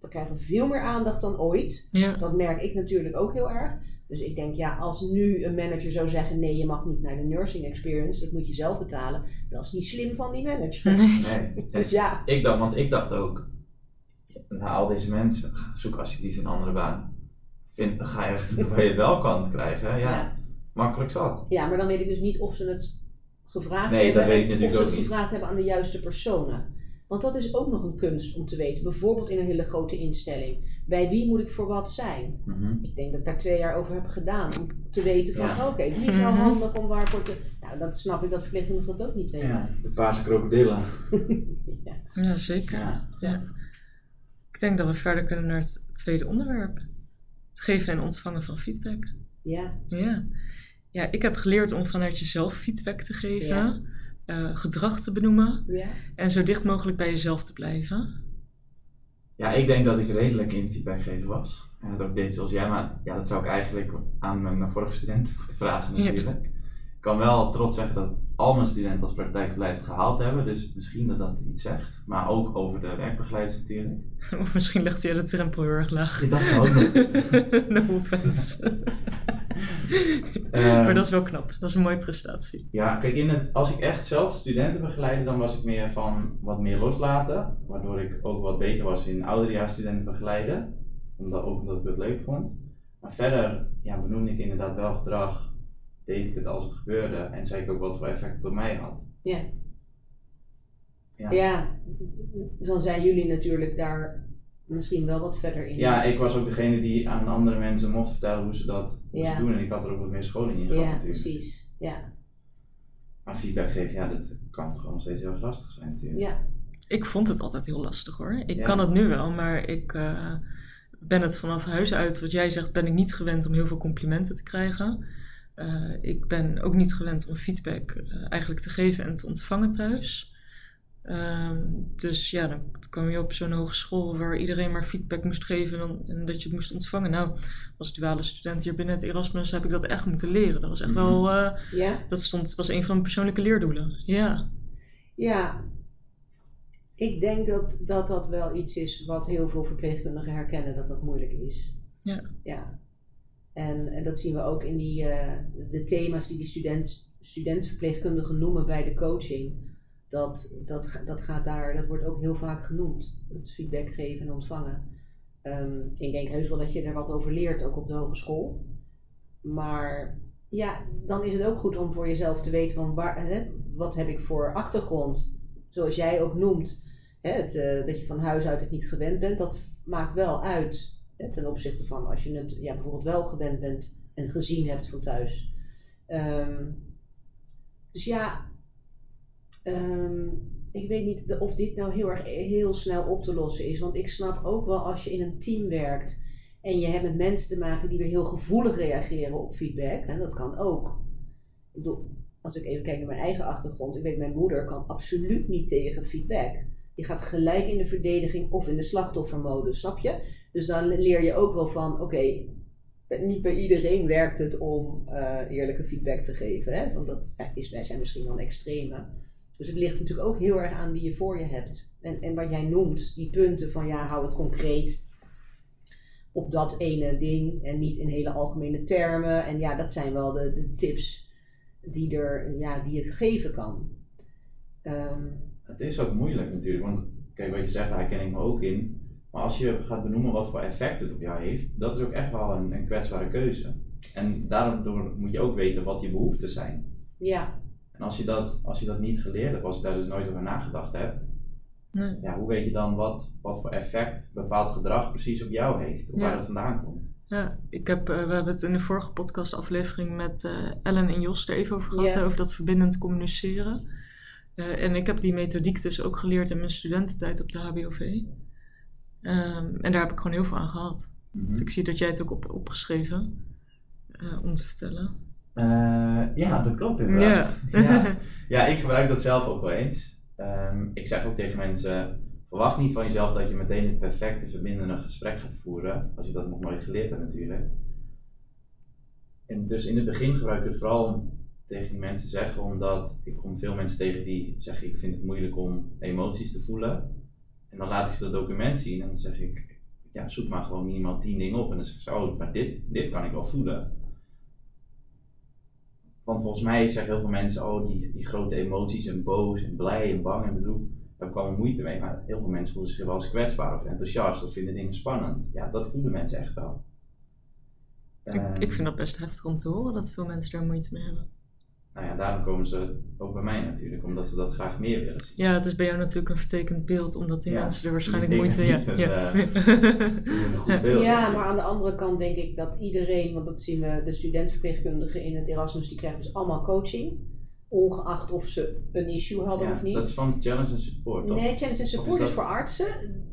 We krijgen veel meer aandacht dan ooit. Ja, Dat merk ik natuurlijk ook heel erg. Dus ik denk, ja, als nu een manager zou zeggen: nee, je mag niet naar de nursing experience, dat moet je zelf betalen. Dat is niet slim van die manager. nee. Nee. Dus ja, Ik dacht, want ik dacht ook, na al deze mensen, zoek alsjeblieft een andere baan. Vind, ga je echt waar je het wel kan krijgen. Ja, Ja. makkelijk zat. ja, maar dan weet ik dus niet of ze het gevraagd Nee, hebben. dat weet ik en natuurlijk of ze ook het niet. gevraagd hebben aan de juiste personen. Want dat is ook nog een kunst om te weten. Bijvoorbeeld in een hele grote instelling. Bij wie moet ik voor wat zijn? Mhm. Ik denk dat ik daar twee jaar over heb gedaan. Om te weten van, Ja. oké, wie is nou handig om waarvoor te... Nou, dat snap ik dat verpleegkundigen dat ook niet weten. Ja, de paarse krokodillen. Ja. Ja, zeker. Ja. Ja. Ik denk dat we verder kunnen naar het tweede onderwerp. Het geven en ontvangen van feedback. ja. Ja. Ja, ik heb geleerd om vanuit jezelf feedback te geven, Eh, gedrag te benoemen ja. en zo dicht mogelijk bij jezelf te blijven. Ja, ik denk dat ik redelijk in feedbackgeven was. En dat ook deed zoals jij, maar ja, dat zou ik eigenlijk aan mijn vorige studenten moeten vragen Ja. natuurlijk. Ik kan wel trots zeggen dat al mijn studenten als praktijkbeleid gehaald hebben, dus misschien dat dat iets zegt. Maar ook over de werkbegeleiders natuurlijk. Of misschien ligt hij de drempel heel erg laag. Ja, dat zou ook nog. no offense. Ehm, maar dat is wel knap. Dat is een mooie prestatie. Ja, kijk, in het, als ik echt zelf studenten begeleidde, dan was ik meer van wat meer loslaten. Waardoor ik ook wat beter was in ouderejaars studenten begeleiden. Omdat, ook omdat ik het leuk vond. Maar verder ja, benoemde ik inderdaad wel gedrag. Deed ik het als het gebeurde. En zei ik ook wat voor effect het op mij had. Ja. Ja. Ja, dan zijn jullie natuurlijk daar misschien wel wat verder in. Ja, ik was ook degene die aan andere mensen mocht vertellen hoe ze dat moesten doen. En ik had er ook wat meer scholing in gehad Ja, natuurlijk. precies. Ja. Maar feedback geven, ja, dat kan gewoon nog steeds heel erg lastig zijn natuurlijk. ja. Ik vond het altijd heel lastig hoor. Ik Ja. kan het nu wel, maar ik eh, ben het vanaf huis uit, wat jij zegt, ben ik niet gewend om heel veel complimenten te krijgen. Eh, ik ben ook niet gewend om feedback eh, eigenlijk te geven en te ontvangen thuis. Ehm, dus ja, dan kwam je op zo'n hogeschool waar iedereen maar feedback moest geven en, dat je het moest ontvangen. Nou, als duale student hier binnen het Erasmus heb ik dat echt moeten leren. Dat was echt Mhm. wel, eh, Ja. dat stond, was een van mijn persoonlijke leerdoelen. Ja. Ja, ik denk dat, dat dat wel iets is wat heel veel verpleegkundigen herkennen, dat dat moeilijk is. Ja. Ja. En, en dat zien we ook in die, eh, de thema's die die student, studentverpleegkundigen noemen bij de coaching. Dat, dat, dat, gaat daar, dat wordt ook heel vaak genoemd, het feedback geven en ontvangen. Ehm, ik denk heus wel dat je er wat over leert, ook op de hogeschool. Maar ja, dan is het ook goed om voor jezelf te weten van waar, hè, wat heb ik voor achtergrond. Zoals jij ook noemt, hè, het, eh, dat je van huis uit het niet gewend bent, dat maakt wel uit. Ten opzichte van als je het ja, bijvoorbeeld wel gewend bent en gezien hebt van thuis. Ehm, dus ja, ehm, ik weet niet of dit nou heel erg heel snel op te lossen is. Want ik snap ook wel als je in een team werkt en je hebt met mensen te maken die weer heel gevoelig reageren op feedback. En dat kan ook. Ik bedoel, als ik even kijk naar mijn eigen achtergrond. Ik weet, mijn moeder kan absoluut niet tegen feedback. Je gaat gelijk in de verdediging of in de slachtoffermodus, snap je? Dus dan leer je ook wel van, oké, niet bij iedereen werkt het om eh, eerlijke feedback te geven. Hè? Want dat is, wij zijn misschien dan extreme. Dus het ligt natuurlijk ook heel erg aan wie je voor je hebt. En, en wat jij noemt, die punten van ja, hou het concreet op dat ene ding en niet in hele algemene termen. En ja, dat zijn wel de, de tips die, er, ja, die je geven kan. Ehm, Het is ook moeilijk natuurlijk, want kijk wat je zegt, daar herken ik me ook in. Maar als je gaat benoemen wat voor effect het op jou heeft, dat is ook echt wel een, een kwetsbare keuze. En daardoor moet je ook weten wat je behoeften zijn. ja, En als je dat, als je dat niet geleerd hebt, als je daar dus nooit over nagedacht hebt, Nee. ja, hoe weet je dan wat, wat voor effect bepaald gedrag precies op jou heeft, of Ja. waar het vandaan komt? Ja, ik heb, eh, we hebben het in de vorige podcastaflevering met eh, Ellen en Jos er even over gehad, over dat verbindend communiceren. Eh, en ik heb die methodiek dus ook geleerd in mijn studententijd op de HBOV. Ehm, en daar heb ik gewoon heel veel aan gehad. Mhm. Dus ik zie dat jij het ook op opgeschreven eh, om te vertellen. Eh, ja, dat klopt inderdaad. Ja. Ja. ja, ik gebruik dat zelf ook wel eens. Ehm, ik zeg ook tegen mensen, verwacht niet van jezelf dat je meteen het perfecte verbindende gesprek gaat voeren, als je dat nog nooit geleerd hebt natuurlijk. En dus in het begin gebruik ik het vooral om tegen die mensen zeggen, omdat ik kom veel mensen tegen die zeggen, ik vind het moeilijk om emoties te voelen. En dan laat ik ze dat document zien en dan zeg ik, ja, zoek maar gewoon minimaal tien dingen op. En dan zeg ik, zo, oh, maar dit, dit kan ik wel voelen. Want volgens mij zeggen heel veel mensen, oh, die, die grote emoties en boos en blij en bang en bedroefd, daar allemaal moeite mee. Maar heel veel mensen voelen zich wel eens kwetsbaar of enthousiast of vinden dingen spannend. Ja, dat voelen mensen echt wel. Ik, Ehm, ik vind dat best heftig om te horen dat veel mensen daar moeite mee hebben. Nou ja, daarom komen ze ook bij mij natuurlijk, omdat ze dat graag meer willen zien. Ja, het is bij jou natuurlijk een vertekend beeld, omdat die Ja, mensen er waarschijnlijk moeite... Ja, ja. Een goed beeld. Ja, maar aan de andere kant denk ik dat iedereen, want dat zien we, de studentverpleegkundigen in het Erasmus, die krijgen dus allemaal coaching. Ongeacht of ze een issue hadden Ja, of niet. dat is van challenge en support, toch? Nee, challenge en support is voor artsen.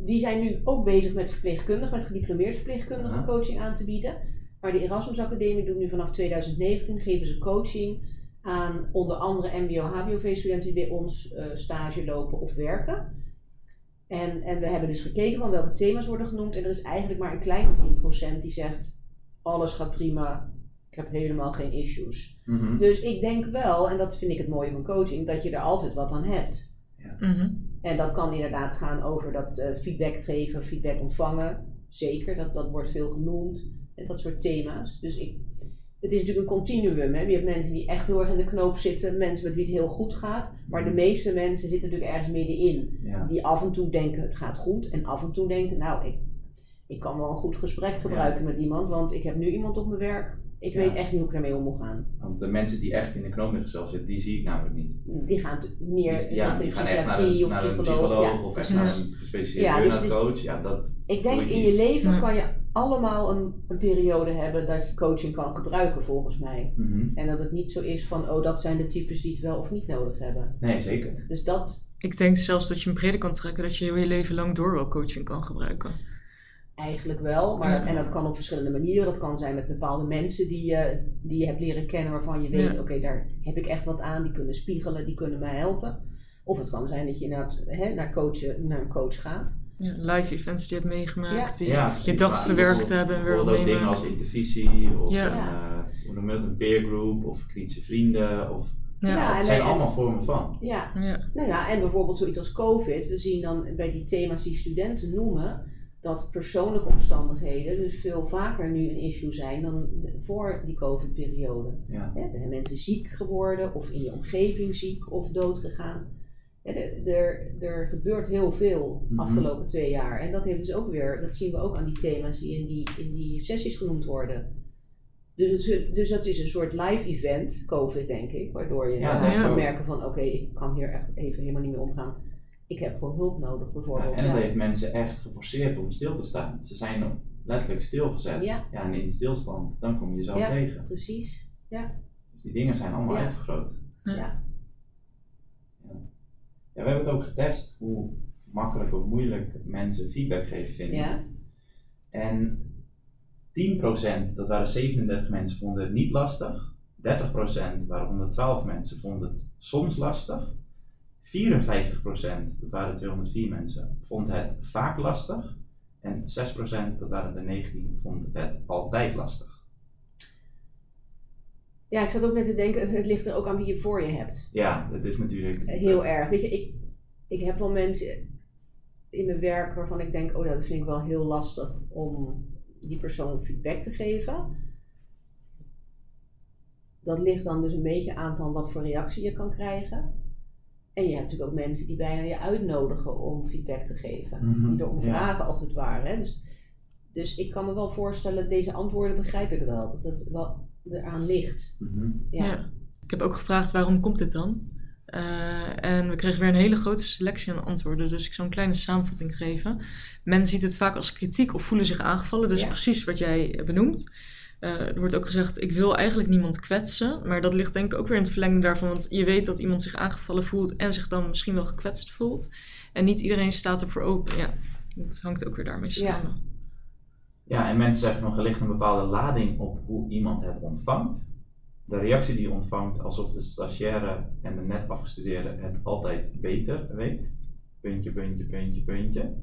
Die zijn nu ook bezig met verpleegkundigen, met gediplomeerd verpleegkundigen coaching aan te bieden. Maar de Erasmus Academie doet nu vanaf 2019, geven ze coaching aan onder andere mbo-hbov studenten die bij ons eh, stage lopen of werken. En, en we hebben dus gekeken van welke thema's worden genoemd. En er is eigenlijk maar een kleine 10% die zegt: alles gaat prima, ik heb helemaal geen issues. Mhm. Dus ik denk wel, en dat vind ik het mooie van coaching, dat je er altijd wat aan hebt. Mhm. En dat kan inderdaad gaan over dat eh, feedback geven, feedback ontvangen. Zeker, dat, dat wordt veel genoemd. En dat soort thema's. Dus ik, het is natuurlijk een continuum. Hè? Je hebt mensen die echt heel erg in de knoop zitten. Mensen met wie het heel goed gaat. Maar de meeste mensen zitten natuurlijk ergens middenin. Ja. Die af en toe denken het gaat goed. En af en toe denken nou ik, ik kan wel een goed gesprek gebruiken met iemand. Want ik heb nu iemand op mijn werk. Ik Ja. weet echt niet hoe ik ermee om moet gaan. Want de mensen die echt in de knoop met zichzelf zitten, die zie ik namelijk niet. Die gaan meer Die, ja, die gaan echt naar psychiatrie een, of naar een psycholoog. psycholoog Ja. of echt Ja. naar een gespecialiseerde Ja, dus- coach. Ja, dat, Ik denk in je leven Ja. kan je allemaal een, een periode hebben dat je coaching kan gebruiken volgens mij. Mhm. En dat het niet zo is van, oh dat zijn de types die het wel of niet nodig hebben. Nee, zeker. Dus dat Ik denk zelfs dat je hem breder kan trekken, dat je heel je leven lang door wel coaching kan gebruiken. eigenlijk wel. Maar Ja. dat- en dat kan op verschillende manieren. Dat kan zijn met bepaalde mensen die, je die je hebt leren kennen waarvan je weet, Ja. oké daar heb ik echt wat aan. Die kunnen spiegelen, die kunnen mij helpen. Of het kan zijn dat je inderdaad hè, naar, coachen, naar een coach gaat. Ja, live events die je hebt meegemaakt, die Ja, je gewerkt bijvoorbeeld- hebben en weer dingen als intervisie of Ja. een, eh, hoe noem je dat, een peer group of kritische vrienden. Of, Ja, Ja, het zijn en- allemaal vormen van. Ja, ja. Nou ja, en bijvoorbeeld zoiets als COVID. We zien dan bij die thema's die studenten noemen, dat persoonlijke omstandigheden dus veel vaker nu een issue zijn dan voor die COVID-periode. Ja. Hè, Er zijn mensen ziek geworden of in je omgeving ziek of dood gegaan. Er, er, gebeurt heel veel Mhm. afgelopen twee jaar. En dat heeft dus ook weer, dat zien we ook aan die thema's die in die, in die sessies genoemd worden. Dus, het, dus dat is een soort live event, COVID denk ik, waardoor je Ja, ik kan merken van oké, ik kan hier echt even helemaal niet meer omgaan. Ik heb gewoon hulp nodig Ja, bijvoorbeeld. en dat Ja. heeft mensen echt geforceerd om stil te staan. Ze zijn letterlijk stilgezet. Ja. en in stilstand, dan kom je jezelf Ja. tegen. Precies. Dus die dingen zijn allemaal Ja. uitvergroot. Ja. Ja. We hebben het ook getest hoe makkelijk of moeilijk mensen feedback geven vinden. Ja. En 10%, dat waren 37 mensen, vonden het niet lastig. 30% waren 112 mensen, vonden het soms lastig. 54%, dat waren 204 mensen, vond het vaak lastig. En 6%, dat waren de 19, vond het altijd lastig. Ja, ik zat ook net te denken, het, ligt er ook aan wie je voor je hebt. Ja, dat is natuurlijk. Heel erg. Weet je, ik, ik heb wel mensen in mijn werk waarvan ik denk, oh ja, dat vind ik wel heel lastig om die persoon feedback te geven. Dat ligt dan dus een beetje aan van wat voor reactie je kan krijgen. En je hebt natuurlijk ook mensen die bijna je uitnodigen om feedback te geven. Mhm, Die erom ja. vragen als het ware. Dus, dus ik kan me wel voorstellen, deze antwoorden begrijp ik wel. Dat het wel eraan ligt. Mhm. Ja. Ja. Ik heb ook gevraagd waarom komt dit dan? Eh, en we kregen weer een hele grote selectie aan antwoorden, dus ik zal een kleine samenvatting geven. Men ziet het vaak als kritiek of voelen zich aangevallen, dus Ja. precies wat jij benoemt. Eh, er wordt ook gezegd, ik wil eigenlijk niemand kwetsen, maar dat ligt denk ik ook weer in het verlengde daarvan, want je weet dat iemand zich aangevallen voelt en zich dan misschien wel gekwetst voelt. En niet iedereen staat ervoor open, ja. Dat hangt ook weer daarmee samen. Ja, en mensen zeggen nog, er ligt een bepaalde lading op hoe iemand het ontvangt. De reactie die je ontvangt, alsof de stagiaire en de net afgestudeerde het altijd beter weet. Puntje, puntje, puntje, puntje.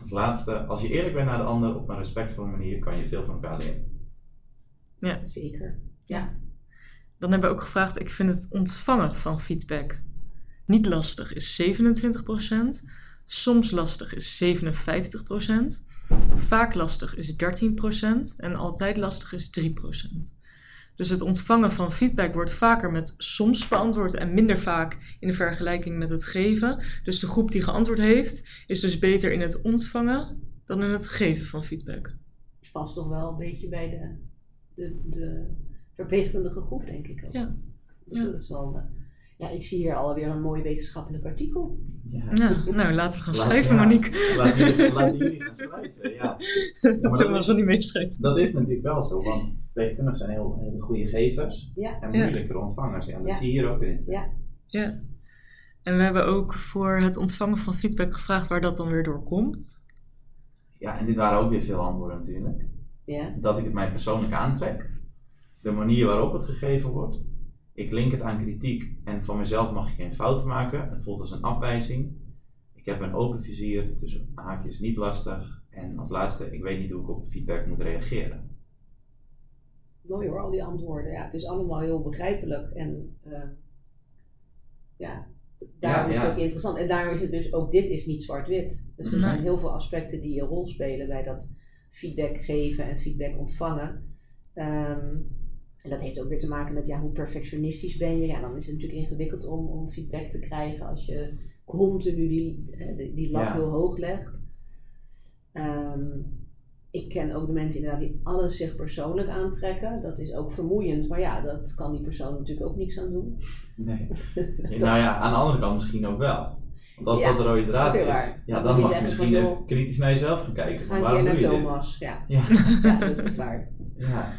Als laatste, als je eerlijk bent naar de ander op een respectvolle manier, kan je veel van elkaar leren. Zeker. Dan hebben we ook gevraagd, ik vind het ontvangen van feedback niet lastig is 27%, soms lastig is 57%, vaak lastig is 13% en altijd lastig is 3%. Dus het ontvangen van feedback wordt vaker met soms beantwoord en minder vaak in de vergelijking met het geven. Dus de groep die geantwoord heeft, is dus beter in het ontvangen dan in het geven van feedback. Past toch wel een beetje bij de, de, de verpleegkundige groep, denk ik ook. Ja. Dus Ja. dat is wel... ja, ik zie hier alweer een mooi wetenschappelijk artikel. Ja. Ja, nou laten we gaan Laat- schrijven, ja. Monique. Laten jullie, laten jullie gaan schrijven, ja. maar Toen dat was er niet meeschrijven. Dat is natuurlijk wel zo, want verpleegkundigen zijn heel, hele goede gevers Ja. en Ja. moeilijkere ontvangers. Ja, dat Ja. zie je hier ook in. Ja. Ja. En we hebben ook voor het ontvangen van feedback gevraagd waar dat dan weer door komt. ja, en dit waren ook weer veel antwoorden natuurlijk. Ja. dat ik het mij persoonlijk aantrek. De manier waarop het gegeven wordt. Ik link het aan kritiek en van mezelf mag ik geen fouten maken. Het voelt als een afwijzing. Ik heb een open vizier, tussen haakjes niet lastig. En als laatste, ik weet niet hoe ik op feedback moet reageren. Mooi hoor, al die antwoorden. Ja, het is allemaal heel begrijpelijk. En eh, ja, daarom Ja, is het ja. ook interessant. En daarom is het dus ook dit is niet zwart-wit. Dus er Nee. zijn heel veel aspecten die een rol spelen bij dat feedback geven en feedback ontvangen. Ehm, en dat heeft ook weer te maken met ja, hoe perfectionistisch ben je. Ja, dan is het natuurlijk ingewikkeld om, om feedback te krijgen als je continu die, eh, die, die lat Ja. heel hoog legt. Ehm, ik ken ook de mensen inderdaad die alles zich persoonlijk aantrekken. Dat is ook vermoeiend, maar ja, dat kan die persoon natuurlijk ook niks aan doen. Nee. nou ja, aan de andere kant misschien ook wel. Want als Ja, dat de rode is draad is, waar. ja, Dan mag je misschien van, even joh, kritisch naar jezelf gaan kijken. Ga een keer naar? Thomas. Ja. Ja, ja, dat is waar. ja.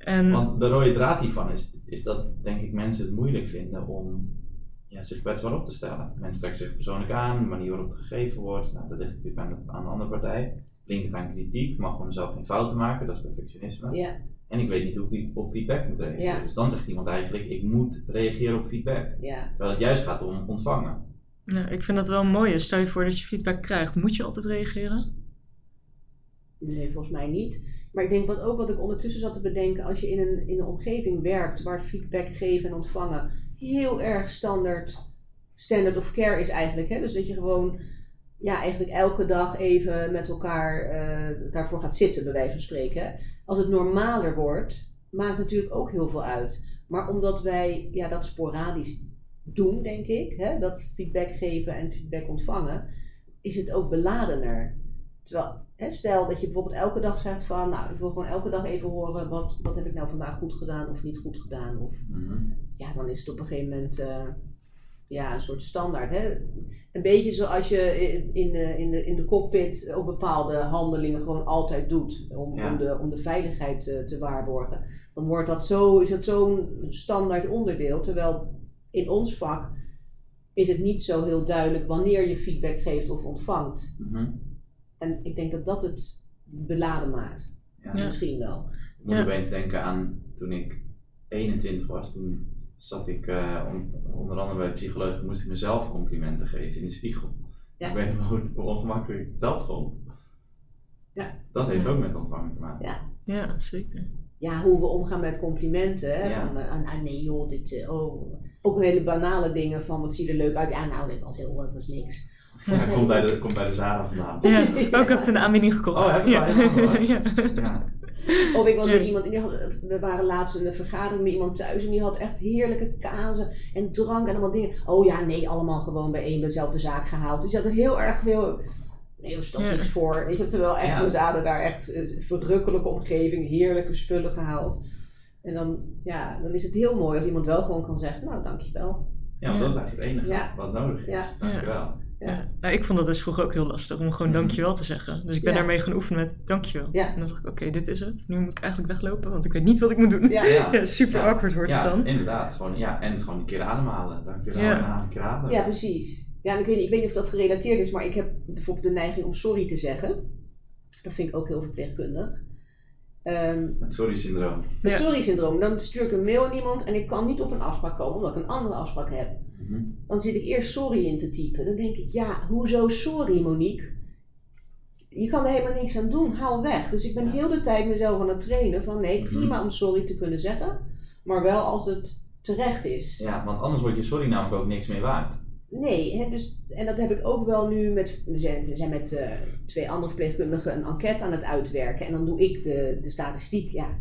En Want de rode draad hiervan is, is dat denk ik mensen het moeilijk vinden om ja, zich kwetsbaar op te stellen. Mensen trekken zich persoonlijk aan, de manier waarop het gegeven wordt. Nou, dat ligt natuurlijk aan de, aan de andere partij. Linkt aan kritiek, mag gewoon zelf geen fouten maken, dat is perfectionisme. Ja, En ik weet niet hoe ik op feedback moet reageren. Ja. Dus dan zegt iemand eigenlijk, ik moet reageren op feedback. ja. Terwijl het juist gaat om ontvangen. ja, ik vind dat wel mooi. Stel je voor dat je feedback krijgt. Moet je altijd reageren? Nee, volgens mij niet. Maar ik denk wat ook wat ik ondertussen zat te bedenken, als je in een, in een omgeving werkt waar feedback geven en ontvangen heel erg standaard, standard of care is eigenlijk. Hè? Dus dat je gewoon ja, eigenlijk elke dag even met elkaar eh, daarvoor gaat zitten, bij wijze van spreken. Als het normaler wordt, maakt natuurlijk ook heel veel uit. Maar omdat wij ja, dat sporadisch doen, denk ik, hè? dat feedback geven en feedback ontvangen, is het ook beladener. Terwijl, hè, stel dat je bijvoorbeeld elke dag zegt van, nou, ik wil gewoon elke dag even horen, wat, wat heb ik nou vandaag goed gedaan of niet goed gedaan. Of, ja, dan is het op een gegeven moment eh, ja, een soort standaard. Hè? Een beetje zoals je in, de, in, de, in de cockpit ook bepaalde handelingen gewoon altijd doet. Om, Ja. om, de, om de veiligheid te, te waarborgen. Dan wordt dat zo, is het zo'n standaard onderdeel. Terwijl in ons vak is het niet zo heel duidelijk wanneer je feedback geeft of ontvangt. Mhm. En ik denk dat dat het beladen maakt. Ja. Ja. Misschien wel. Ik moet Ja. opeens denken aan toen ik 21 was. Toen zat ik eh, on- onder andere bij de psycholoog. Moest ik mezelf complimenten geven in de spiegel. Ja. Ik weet niet hoe, hoe ongemakkelijk ik dat vond. Ja. Dat heeft ook met ontvangen te maken. Ja. Ja, zeker. ja, hoe we omgaan met complimenten. Hè? Ja. Van, ah, nee joh, dit, eh, oh. Ook hele banale dingen van, wat zie je er leuk uit. Ja, nou, dit was heel, dat was niks. Ja, Dat komt bij de, komt bij de Zara vandaan. Ja, ook heb ik een aanbieding gekocht. Oh, heb je ja. wel helemaal, ja. Ja. Of ik was Ja. met iemand, en die had, we waren laatst in een vergadering met iemand thuis en die had echt heerlijke kazen en drank en allemaal dingen. Oh ja, nee, allemaal gewoon bij één dezelfde zaak gehaald. Die zat er heel erg veel, nee, er stond Ja. niks voor. Weet je, terwijl echt, Ja. we zaten daar echt eh, verrukkelijke omgeving, heerlijke spullen gehaald. En dan, ja, dan is het heel mooi als iemand wel gewoon kan zeggen, nou, dankjewel. ja, want dat is eigenlijk het enige Ja. wat nodig is. Ja. Dankjewel. Ja. Nou, ik vond dat dus vroeger ook heel lastig om gewoon Mhm. dankjewel te zeggen. Dus ik ben Ja. daarmee gaan oefenen met dankjewel. Ja. En dan dacht ik, oké, dit is het. Nu moet ik eigenlijk weglopen, want ik weet niet wat ik moet doen. Ja. Super Ja. awkward wordt Ja, het dan. inderdaad. Gewoon, ja, en gewoon een keer ademhalen. Dankjewel. Ja. Een keer ademen. Ja, precies. Ja, en ik weet, niet, ik weet niet of dat gerelateerd is, maar ik heb bijvoorbeeld de neiging om sorry te zeggen. Dat vind ik ook heel verpleegkundig. Ehm, Het sorry-syndroom. het Ja. sorry-syndroom. Dan stuur ik een mail aan iemand en ik kan niet op een afspraak komen omdat ik een andere afspraak heb. Mhm. Dan zit ik eerst sorry in te typen. Dan denk ik, ja, hoezo sorry Monique? Je kan er helemaal niks aan doen, haal weg. Dus ik ben Ja. heel de tijd mezelf aan het trainen van nee, Mhm. prima om sorry te kunnen zeggen. Maar wel als het terecht is. Ja, want anders wordt je sorry namelijk ook niks meer waard. Nee, hè, dus, en dat heb ik ook wel nu met. We zijn, we zijn met eh, twee andere verpleegkundigen een enquête aan het uitwerken. En dan doe ik de, de statistiek. Ja,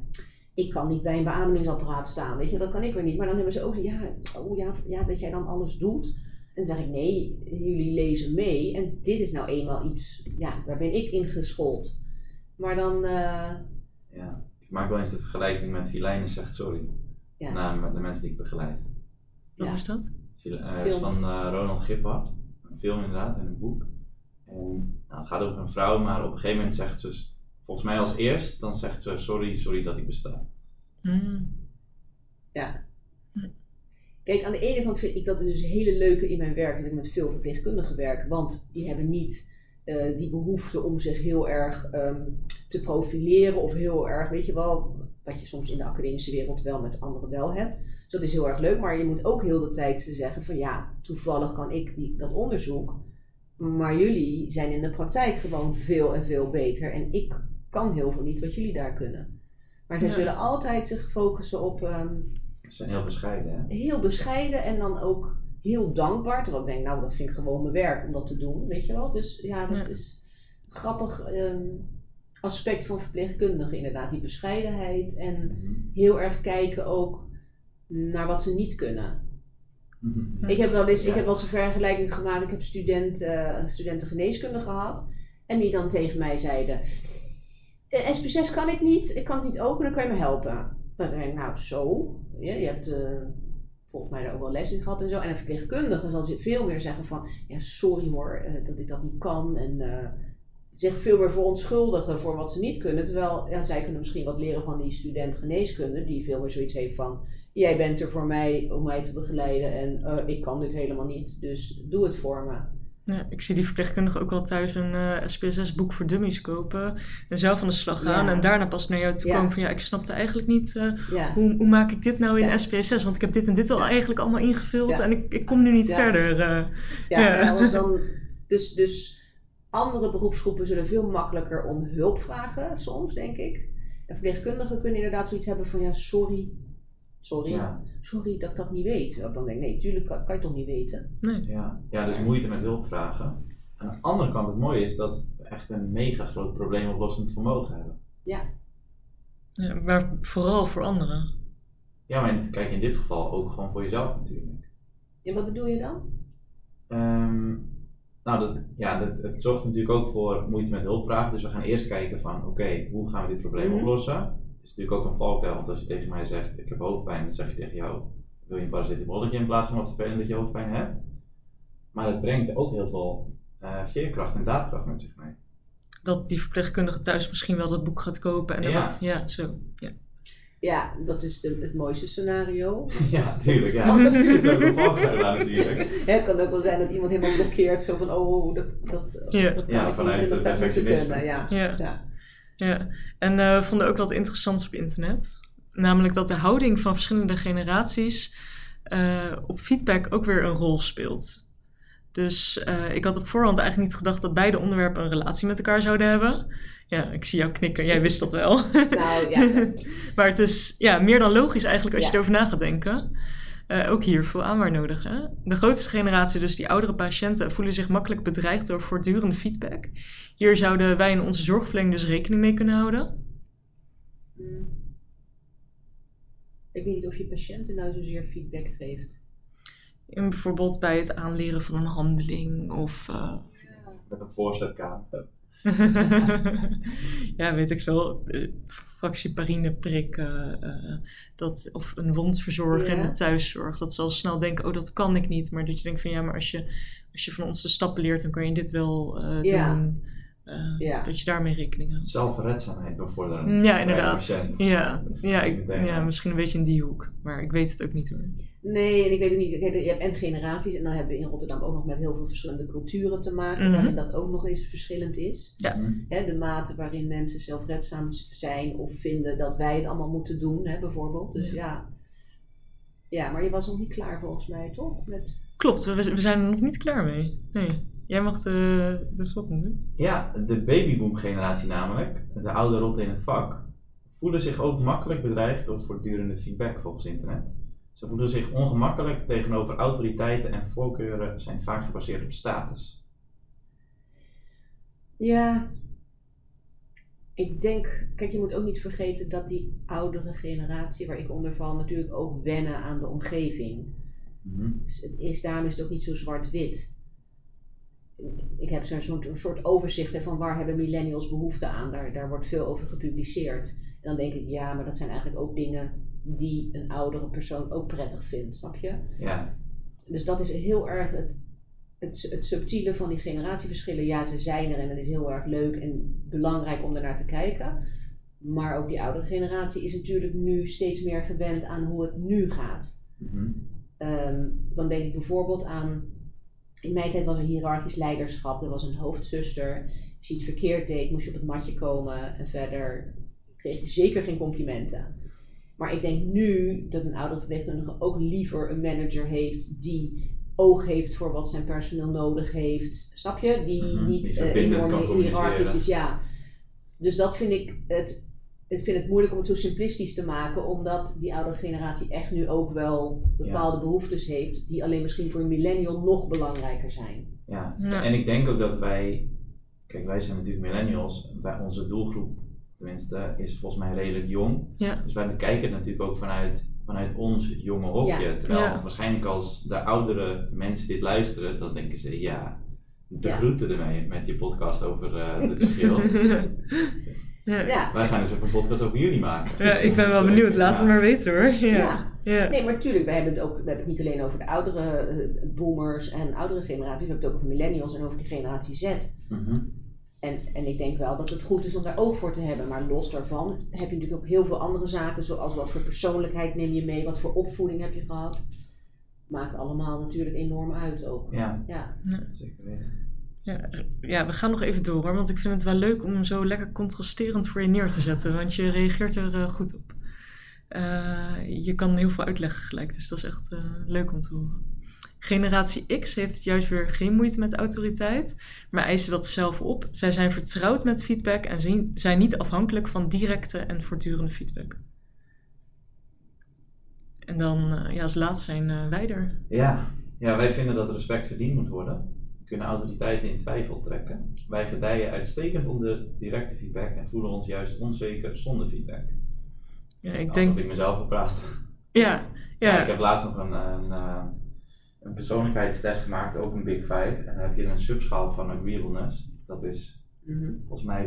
ik kan niet bij een beademingsapparaat staan. Weet je, dat kan ik weer niet. Maar dan hebben ze ook zo, ja, oh, ja, ja, dat jij dan alles doet. En dan zeg ik, nee, jullie lezen mee. En dit is nou eenmaal iets, ja, daar ben ik in geschoold. Maar dan, eh, Ja. Ik maak wel eens de vergelijking met Filijnen zegt sorry. Ja. Naar de mensen die ik begeleid. Wat Ja. is dat? Fil- eh, is van eh, Ronald Gippard. Een film inderdaad en een boek. En nou, het gaat over een vrouw, maar op een gegeven moment zegt ze, volgens mij als eerst, dan zegt ze sorry, sorry dat ik besta. Hmm. Kijk, aan de ene kant vind ik dat dus een hele leuke in mijn werk, dat ik met veel verpleegkundigen werk, want die hebben niet eh, die behoefte om zich heel erg ehm, te profileren of heel erg, weet je wel, wat je soms in de academische wereld wel met anderen wel hebt. Dus dat is heel erg leuk, maar je moet ook heel de tijd zeggen van ja, toevallig kan ik die, dat onderzoek Maar jullie zijn in de praktijk gewoon veel en veel beter. En ik kan heel veel niet wat jullie daar kunnen. Maar zij Ja. zullen altijd zich focussen op ehm, Ze zijn heel bescheiden, hè? heel bescheiden en dan ook heel dankbaar. Terwijl ik denk, nou, dat vind ik gewoon mijn werk om dat te doen, weet je wel. Dus ja, dat Ja. is een grappig ehm, aspect van verpleegkundigen inderdaad. Die bescheidenheid en heel erg kijken ook naar wat ze niet kunnen. Mhm. Ik heb wel eens, ik heb wel eens een vergelijking gemaakt. Ik heb student, eh, studenten geneeskunde gehad. En die dan tegen mij zeiden... "Eh, SP6 kan ik niet, ik kan het niet openen, kan je me helpen? Dan denk ik, nou zo. Ja, je hebt eh, volgens mij daar ook wel les in gehad en zo. En een verpleegkundige zal ze veel meer zeggen van... Ja, sorry hoor, dat ik dat niet kan. En zich veel meer verontschuldigen voor wat ze niet kunnen. Terwijl ja, zij kunnen misschien wat leren van die student geneeskunde. Die veel meer zoiets heeft van... Jij bent er voor mij om mij te begeleiden en eh, ik kan dit helemaal niet, dus doe het voor me. Ja, ik zie die verpleegkundigen ook wel thuis een eh SPSS-boek voor dummies kopen. En zelf aan de slag gaan. Ja. En daarna pas naar jou toe Ja. komen van ja, ik snapte eigenlijk niet... eh, hoe, hoe maak ik dit nou in. SPSS? Want ik heb dit en dit al eigenlijk allemaal ingevuld. En ik, ik kom nu niet verder. eh. ja, dan, dus, dus andere beroepsgroepen zullen veel makkelijker om hulp vragen, soms denk ik. En verpleegkundigen kunnen inderdaad zoiets hebben van ja, sorry, sorry, Ja, sorry dat ik dat niet weet. Ik dan denk ik, nee, tuurlijk kan, kan je toch niet weten. Nee. ja. ja, dus moeite met hulp vragen. Aan de andere kant, het mooie is dat we echt een mega groot probleemoplossend vermogen hebben. Ja, maar vooral voor anderen. Ja, maar in- kijk, in dit geval ook gewoon voor jezelf natuurlijk. En wat bedoel je dan? Ehm, nou, dat, ja, dat, het zorgt natuurlijk ook voor moeite met hulpvragen. Dus we gaan eerst kijken van, oké, hoe gaan we dit probleem Mhm. oplossen? Het is natuurlijk ook een valkuil, want als je tegen mij zegt, ik heb hoofdpijn, dan zeg je tegen jou, wil je een paracetamolletje in plaats van wat vervelend dat je hoofdpijn hebt? Maar het brengt ook heel veel eh, veerkracht en daadkracht met zich mee. Dat die verpleegkundige thuis misschien wel dat boek gaat kopen. En Ja. wat, ja, zo. Ja. Ja, dat is de, het mooiste scenario. Ja, tuurlijk. Ja. Er zit ook aan natuurlijk. Het kan ook wel zijn dat iemand helemaal blokkeert, zo van, oh, dat, dat, Ja. dat kan Ja, ik vanuit niet en dat het zou ik kunnen. Ja. Ja. Ja. Ja, en eh, we vonden ook wat interessants op internet. Namelijk dat de houding van verschillende generaties eh, op feedback ook weer een rol speelt. Dus eh, ik had op voorhand eigenlijk niet gedacht dat beide onderwerpen een relatie met elkaar zouden hebben. Ja, ik zie jou knikken. Jij wist dat wel. Nou ja, maar het is ja, meer dan logisch eigenlijk als je erover na gaat denken. Eh, ook hier veel aanwaar nodig. Hè? De grootste generatie, dus die oudere patiënten, voelen zich makkelijk bedreigd door voortdurende feedback. Hier zouden wij in onze zorgverlening dus rekening mee kunnen houden. Ik weet niet of je patiënten nou zozeer feedback geeft. In bijvoorbeeld bij het aanleren van een handeling of. eh, Met een voorzetkamer. ja, weet ik veel. eh, Fractieparine prikken. eh, dat, of een wond verzorgen in de thuiszorg. Dat ze al snel denken: oh, dat kan ik niet. Maar dat je denkt van ja, maar als je, als je van ons de stappen leert, dan kan je dit wel eh, doen. Eh, Ja. Dat je daarmee rekening houdt. Zelfredzaamheid bevorderen. Ja, inderdaad. Ja, ja, ik, ja, misschien een beetje in die hoek. Maar ik weet het ook niet hoor. Nee, en ik weet het niet. Je hebt en generaties en dan hebben we in Rotterdam ook nog met heel veel verschillende culturen te maken, Mhm. waarin dat ook nog eens verschillend is. Mhm. Hè, de mate waarin mensen zelfredzaam zijn of vinden dat wij het allemaal moeten doen, hè, bijvoorbeeld. Dus ja. ja. maar je was nog niet klaar volgens mij, toch? Met... Klopt, we, we zijn er nog niet klaar mee. Nee. Jij mag de, de volgende doen. Ja, de babyboom-generatie namelijk, de oude rotten in het vak, voelen zich ook makkelijk bedreigd door voortdurende feedback volgens internet. Ze voelen zich ongemakkelijk tegenover autoriteiten en voorkeuren zijn vaak gebaseerd op status. Ja, ik denk, kijk, je moet ook niet vergeten dat die oudere generatie, waar ik onder val, natuurlijk ook wennen aan de omgeving. Mhm. Dus het is, daarom is het ook niet zo zwart-wit. Ik heb zo'n soort, een soort overzicht van waar hebben millennials behoefte aan. Daar, daar wordt veel over gepubliceerd. En dan denk ik, ja, maar dat zijn eigenlijk ook dingen die een oudere persoon ook prettig vindt, snap je? Ja, Dus dat is heel erg het, het, het subtiele van die generatieverschillen. Ja, ze zijn er en het is heel erg leuk en belangrijk om ernaar te kijken. Maar ook die oudere generatie is natuurlijk nu steeds meer gewend aan hoe het nu gaat. Mhm. Ehm, dan denk ik bijvoorbeeld aan. In mijn tijd was er hiërarchisch leiderschap. Er was een hoofdzuster. Als je iets verkeerd deed, moest je op het matje komen. En verder kreeg je zeker geen complimenten. Maar ik denk nu dat een oudere verpleegkundige ook liever een manager heeft die oog heeft voor wat zijn personeel nodig heeft. Snap je? Die Mhm, niet die kan enorm hiërarchisch is. Ja. Dus dat vind ik het. Ik vind het moeilijk om het zo simplistisch te maken, omdat die oudere generatie echt nu ook wel bepaalde behoeftes heeft, die alleen misschien voor een millennial nog belangrijker zijn. Ja. Ja. En ik denk ook dat wij, kijk, wij zijn natuurlijk millennials. Bij onze doelgroep, tenminste, is volgens mij redelijk jong. Ja. Dus wij bekijken het natuurlijk ook vanuit, vanuit ons jonge hokje. Ja. Terwijl Ja. waarschijnlijk als de oudere mensen dit luisteren, dan denken ze, ja, de Ja. groeten ermee met je podcast over eh, het verschil. ja. Ja. wij gaan dus even een podcast over jullie maken. Ja, ik ben wel benieuwd. Laat ja. het maar weten hoor. Ja. Ja. Ja. Nee, maar natuurlijk, we hebben het ook we hebben het niet alleen over de oudere eh, boomers en oudere generaties, we hebben het ook over millennials en over die generatie Z. Mhm. En, en ik denk wel dat het goed is om daar oog voor te hebben. Maar los daarvan heb je natuurlijk ook heel veel andere zaken, zoals wat voor persoonlijkheid neem je mee, wat voor opvoeding heb je gehad. Maakt allemaal natuurlijk enorm uit ook. Ja, Ja, zeker weten. Ja, we gaan nog even door hoor, want ik vind het wel leuk om hem zo lekker contrasterend voor je neer te zetten, want je reageert er eh, goed op. Eh, je kan heel veel uitleggen gelijk, dus dat is echt eh, leuk om te horen. Generatie X heeft juist weer geen moeite met autoriteit, maar eisen dat zelf op. Zij zijn vertrouwd met feedback en zijn niet afhankelijk van directe en voortdurende feedback. En dan ja, als laatste zijn wij er. Ja. ja, wij vinden dat respect verdiend moet worden. Kunnen autoriteiten in twijfel trekken. Wij gedijen uitstekend onder directe feedback en voelen ons juist onzeker zonder feedback. Ja, ik Alsof denk, ik mezelf praat. ja, Ja. ja, ik heb laatst nog een, een, eh, een persoonlijkheidstest gemaakt, ook een Big Five. En dan heb je een subschaal van agreeableness. Dat is Mhm. volgens mij,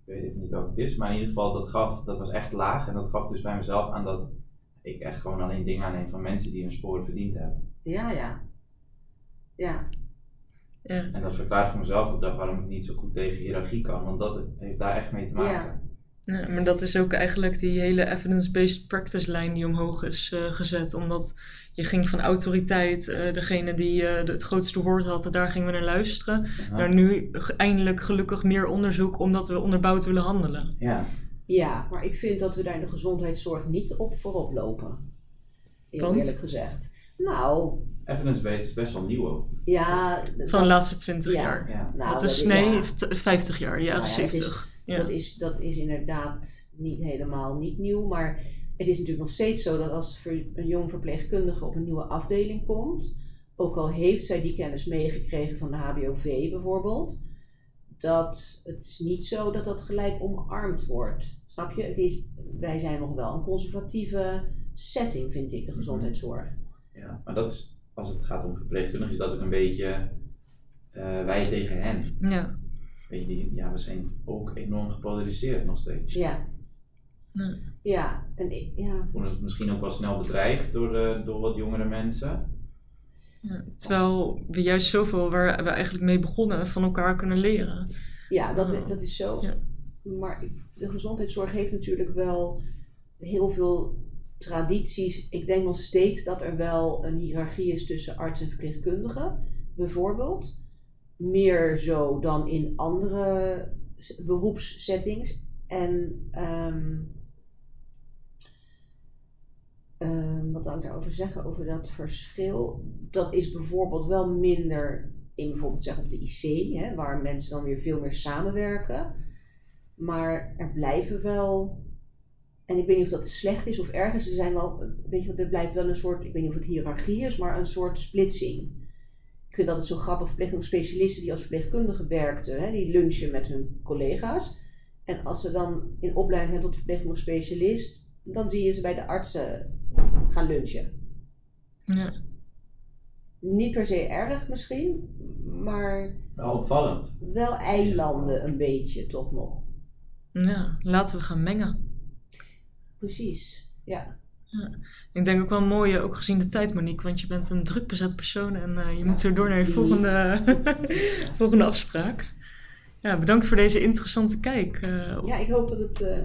ik weet ik niet welke het is, maar in ieder geval dat gaf, dat was echt laag. En dat gaf dus bij mezelf aan dat ik echt gewoon alleen dingen aanneem van mensen die hun sporen verdiend hebben. ja, ja. Ja, ja. En dat verklaart voor mezelf ook dat waarom ik niet zo goed tegen hiërarchie kan, want dat heeft daar echt mee te maken. Ja. Ja, maar dat is ook eigenlijk die hele evidence-based practice lijn die omhoog is eh, gezet. Omdat je ging van autoriteit, eh, degene die eh, de- het grootste woord had, daar gingen we naar luisteren. Ja. Naar nu eindelijk gelukkig meer onderzoek omdat we onderbouwd willen handelen. Ja, ja, maar ik vind dat we daar in de gezondheidszorg niet op voorop lopen. Heel Want? eerlijk gezegd. Nou, evidence-based is best wel nieuw ook. ja. Van de laatste 20 Ja. jaar. Ja. nou, dat is, dat- nee, ja. t- 50 jaar, Nou ja, het is- 70. Ja. Dat, is, dat is inderdaad niet helemaal niet nieuw. Maar het is natuurlijk nog steeds zo dat als een jong verpleegkundige op een nieuwe afdeling komt, ook al heeft zij die kennis meegekregen van de HBOV bijvoorbeeld, dat het is niet zo dat dat gelijk omarmd wordt. Snap je? Het is, wij zijn nog wel een conservatieve setting, vind ik, de gezondheidszorg. Ja, maar dat is, als het gaat om verpleegkundigen, is dat ook een beetje eh, wij tegen hen. ja. Weet je, die, ja, we zijn ook enorm gepolariseerd nog steeds. Ja. Ja. Ja, en ik, ja. Voelen ons misschien ook wel snel bedreigd door, eh, door wat jongere mensen. Ja. Terwijl we juist zoveel waar we eigenlijk mee begonnen van elkaar kunnen leren. Ja, dat, dat is zo. Ja. Maar ik- de gezondheidszorg heeft natuurlijk wel heel veel tradities. Ik denk nog steeds dat er wel een hiërarchie is tussen arts en verpleegkundige, bijvoorbeeld. Meer zo dan in andere beroepssettings. En ehm, ehm, wat wil ik daarover zeggen, over dat verschil? Dat is bijvoorbeeld wel minder in bijvoorbeeld zeg op de IC, hè, waar mensen dan weer veel meer samenwerken. Maar er blijven wel, en ik weet niet of dat slecht is of ergens, er zijn wel, weet je er blijft wel een soort, ik weet niet of het hiërarchie is, maar een soort splitsing. Ik vind dat het zo grappig, verpleegkundige die als verpleegkundige werkten, hè, die lunchen met hun collega's. En als ze dan in opleiding zijn tot verpleegkundige specialist, dan zie je ze bij de artsen gaan lunchen. Ja. Niet per se erg misschien, maar Wel opvallend. wel eilanden een beetje toch nog. ja, laten we gaan mengen. Precies, ja. Ik denk ook wel mooi, ook gezien de tijd Monique, want je bent een druk bezet persoon en eh, je Ja, moet zo door naar je volgende, volgende afspraak. Ja, bedankt voor deze interessante kijk. eh, op- Ja, ik hoop dat het eh,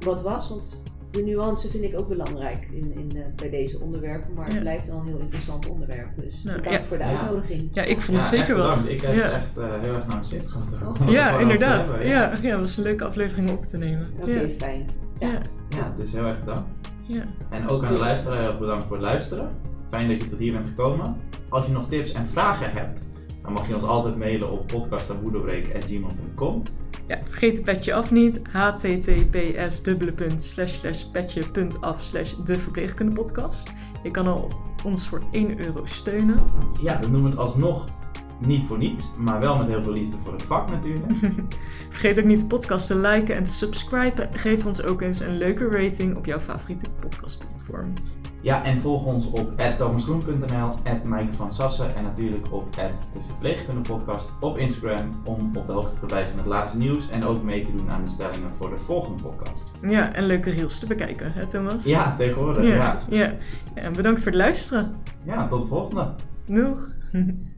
wat was, want de nuance vind ik ook belangrijk in, in, eh, bij deze onderwerpen. Maar Ja. het blijft wel een heel interessant onderwerp. Dus Nou, bedankt ja. voor de uitnodiging. ja, ik vond het Ja, zeker wat. bedankt. Ik heb ja. echt eh, heel erg naar mijn zin gehad. Oh. ja, inderdaad. hebben, Ja, ja, het was een leuke aflevering om op te nemen. Oké, Ja, fijn. Ja, Ja, dus heel erg bedankt. ja. En ook aan de luisteraar heel erg bedankt voor het luisteren. Fijn dat je tot hier bent gekomen. Als je nog tips en vragen hebt, dan mag je ons altijd mailen op podcastabouderbreek.gmail.com. Ja, vergeet het petje af niet. https petje.af slash de verpleegkundepodcast. Je kan al ons voor 1 euro steunen. Ja, we noemen het alsnog niet voor niets, maar wel met heel veel liefde voor het vak natuurlijk. Vergeet ook niet de podcast te liken en te subscriben. Geef ons ook eens een leuke rating op jouw favoriete podcastplatform. Ja, en volg ons op thomasgroen.nl, Mike van Sassen en natuurlijk op de Verpleegkundepodcast op Instagram om op de hoogte te blijven van het laatste nieuws en ook mee te doen aan de stellingen voor de volgende podcast. Ja, en leuke reels te bekijken, hè Thomas? Ja, tegenwoordig. Ja, ja. ja. En bedankt voor het luisteren. Ja, tot de volgende. Doeg.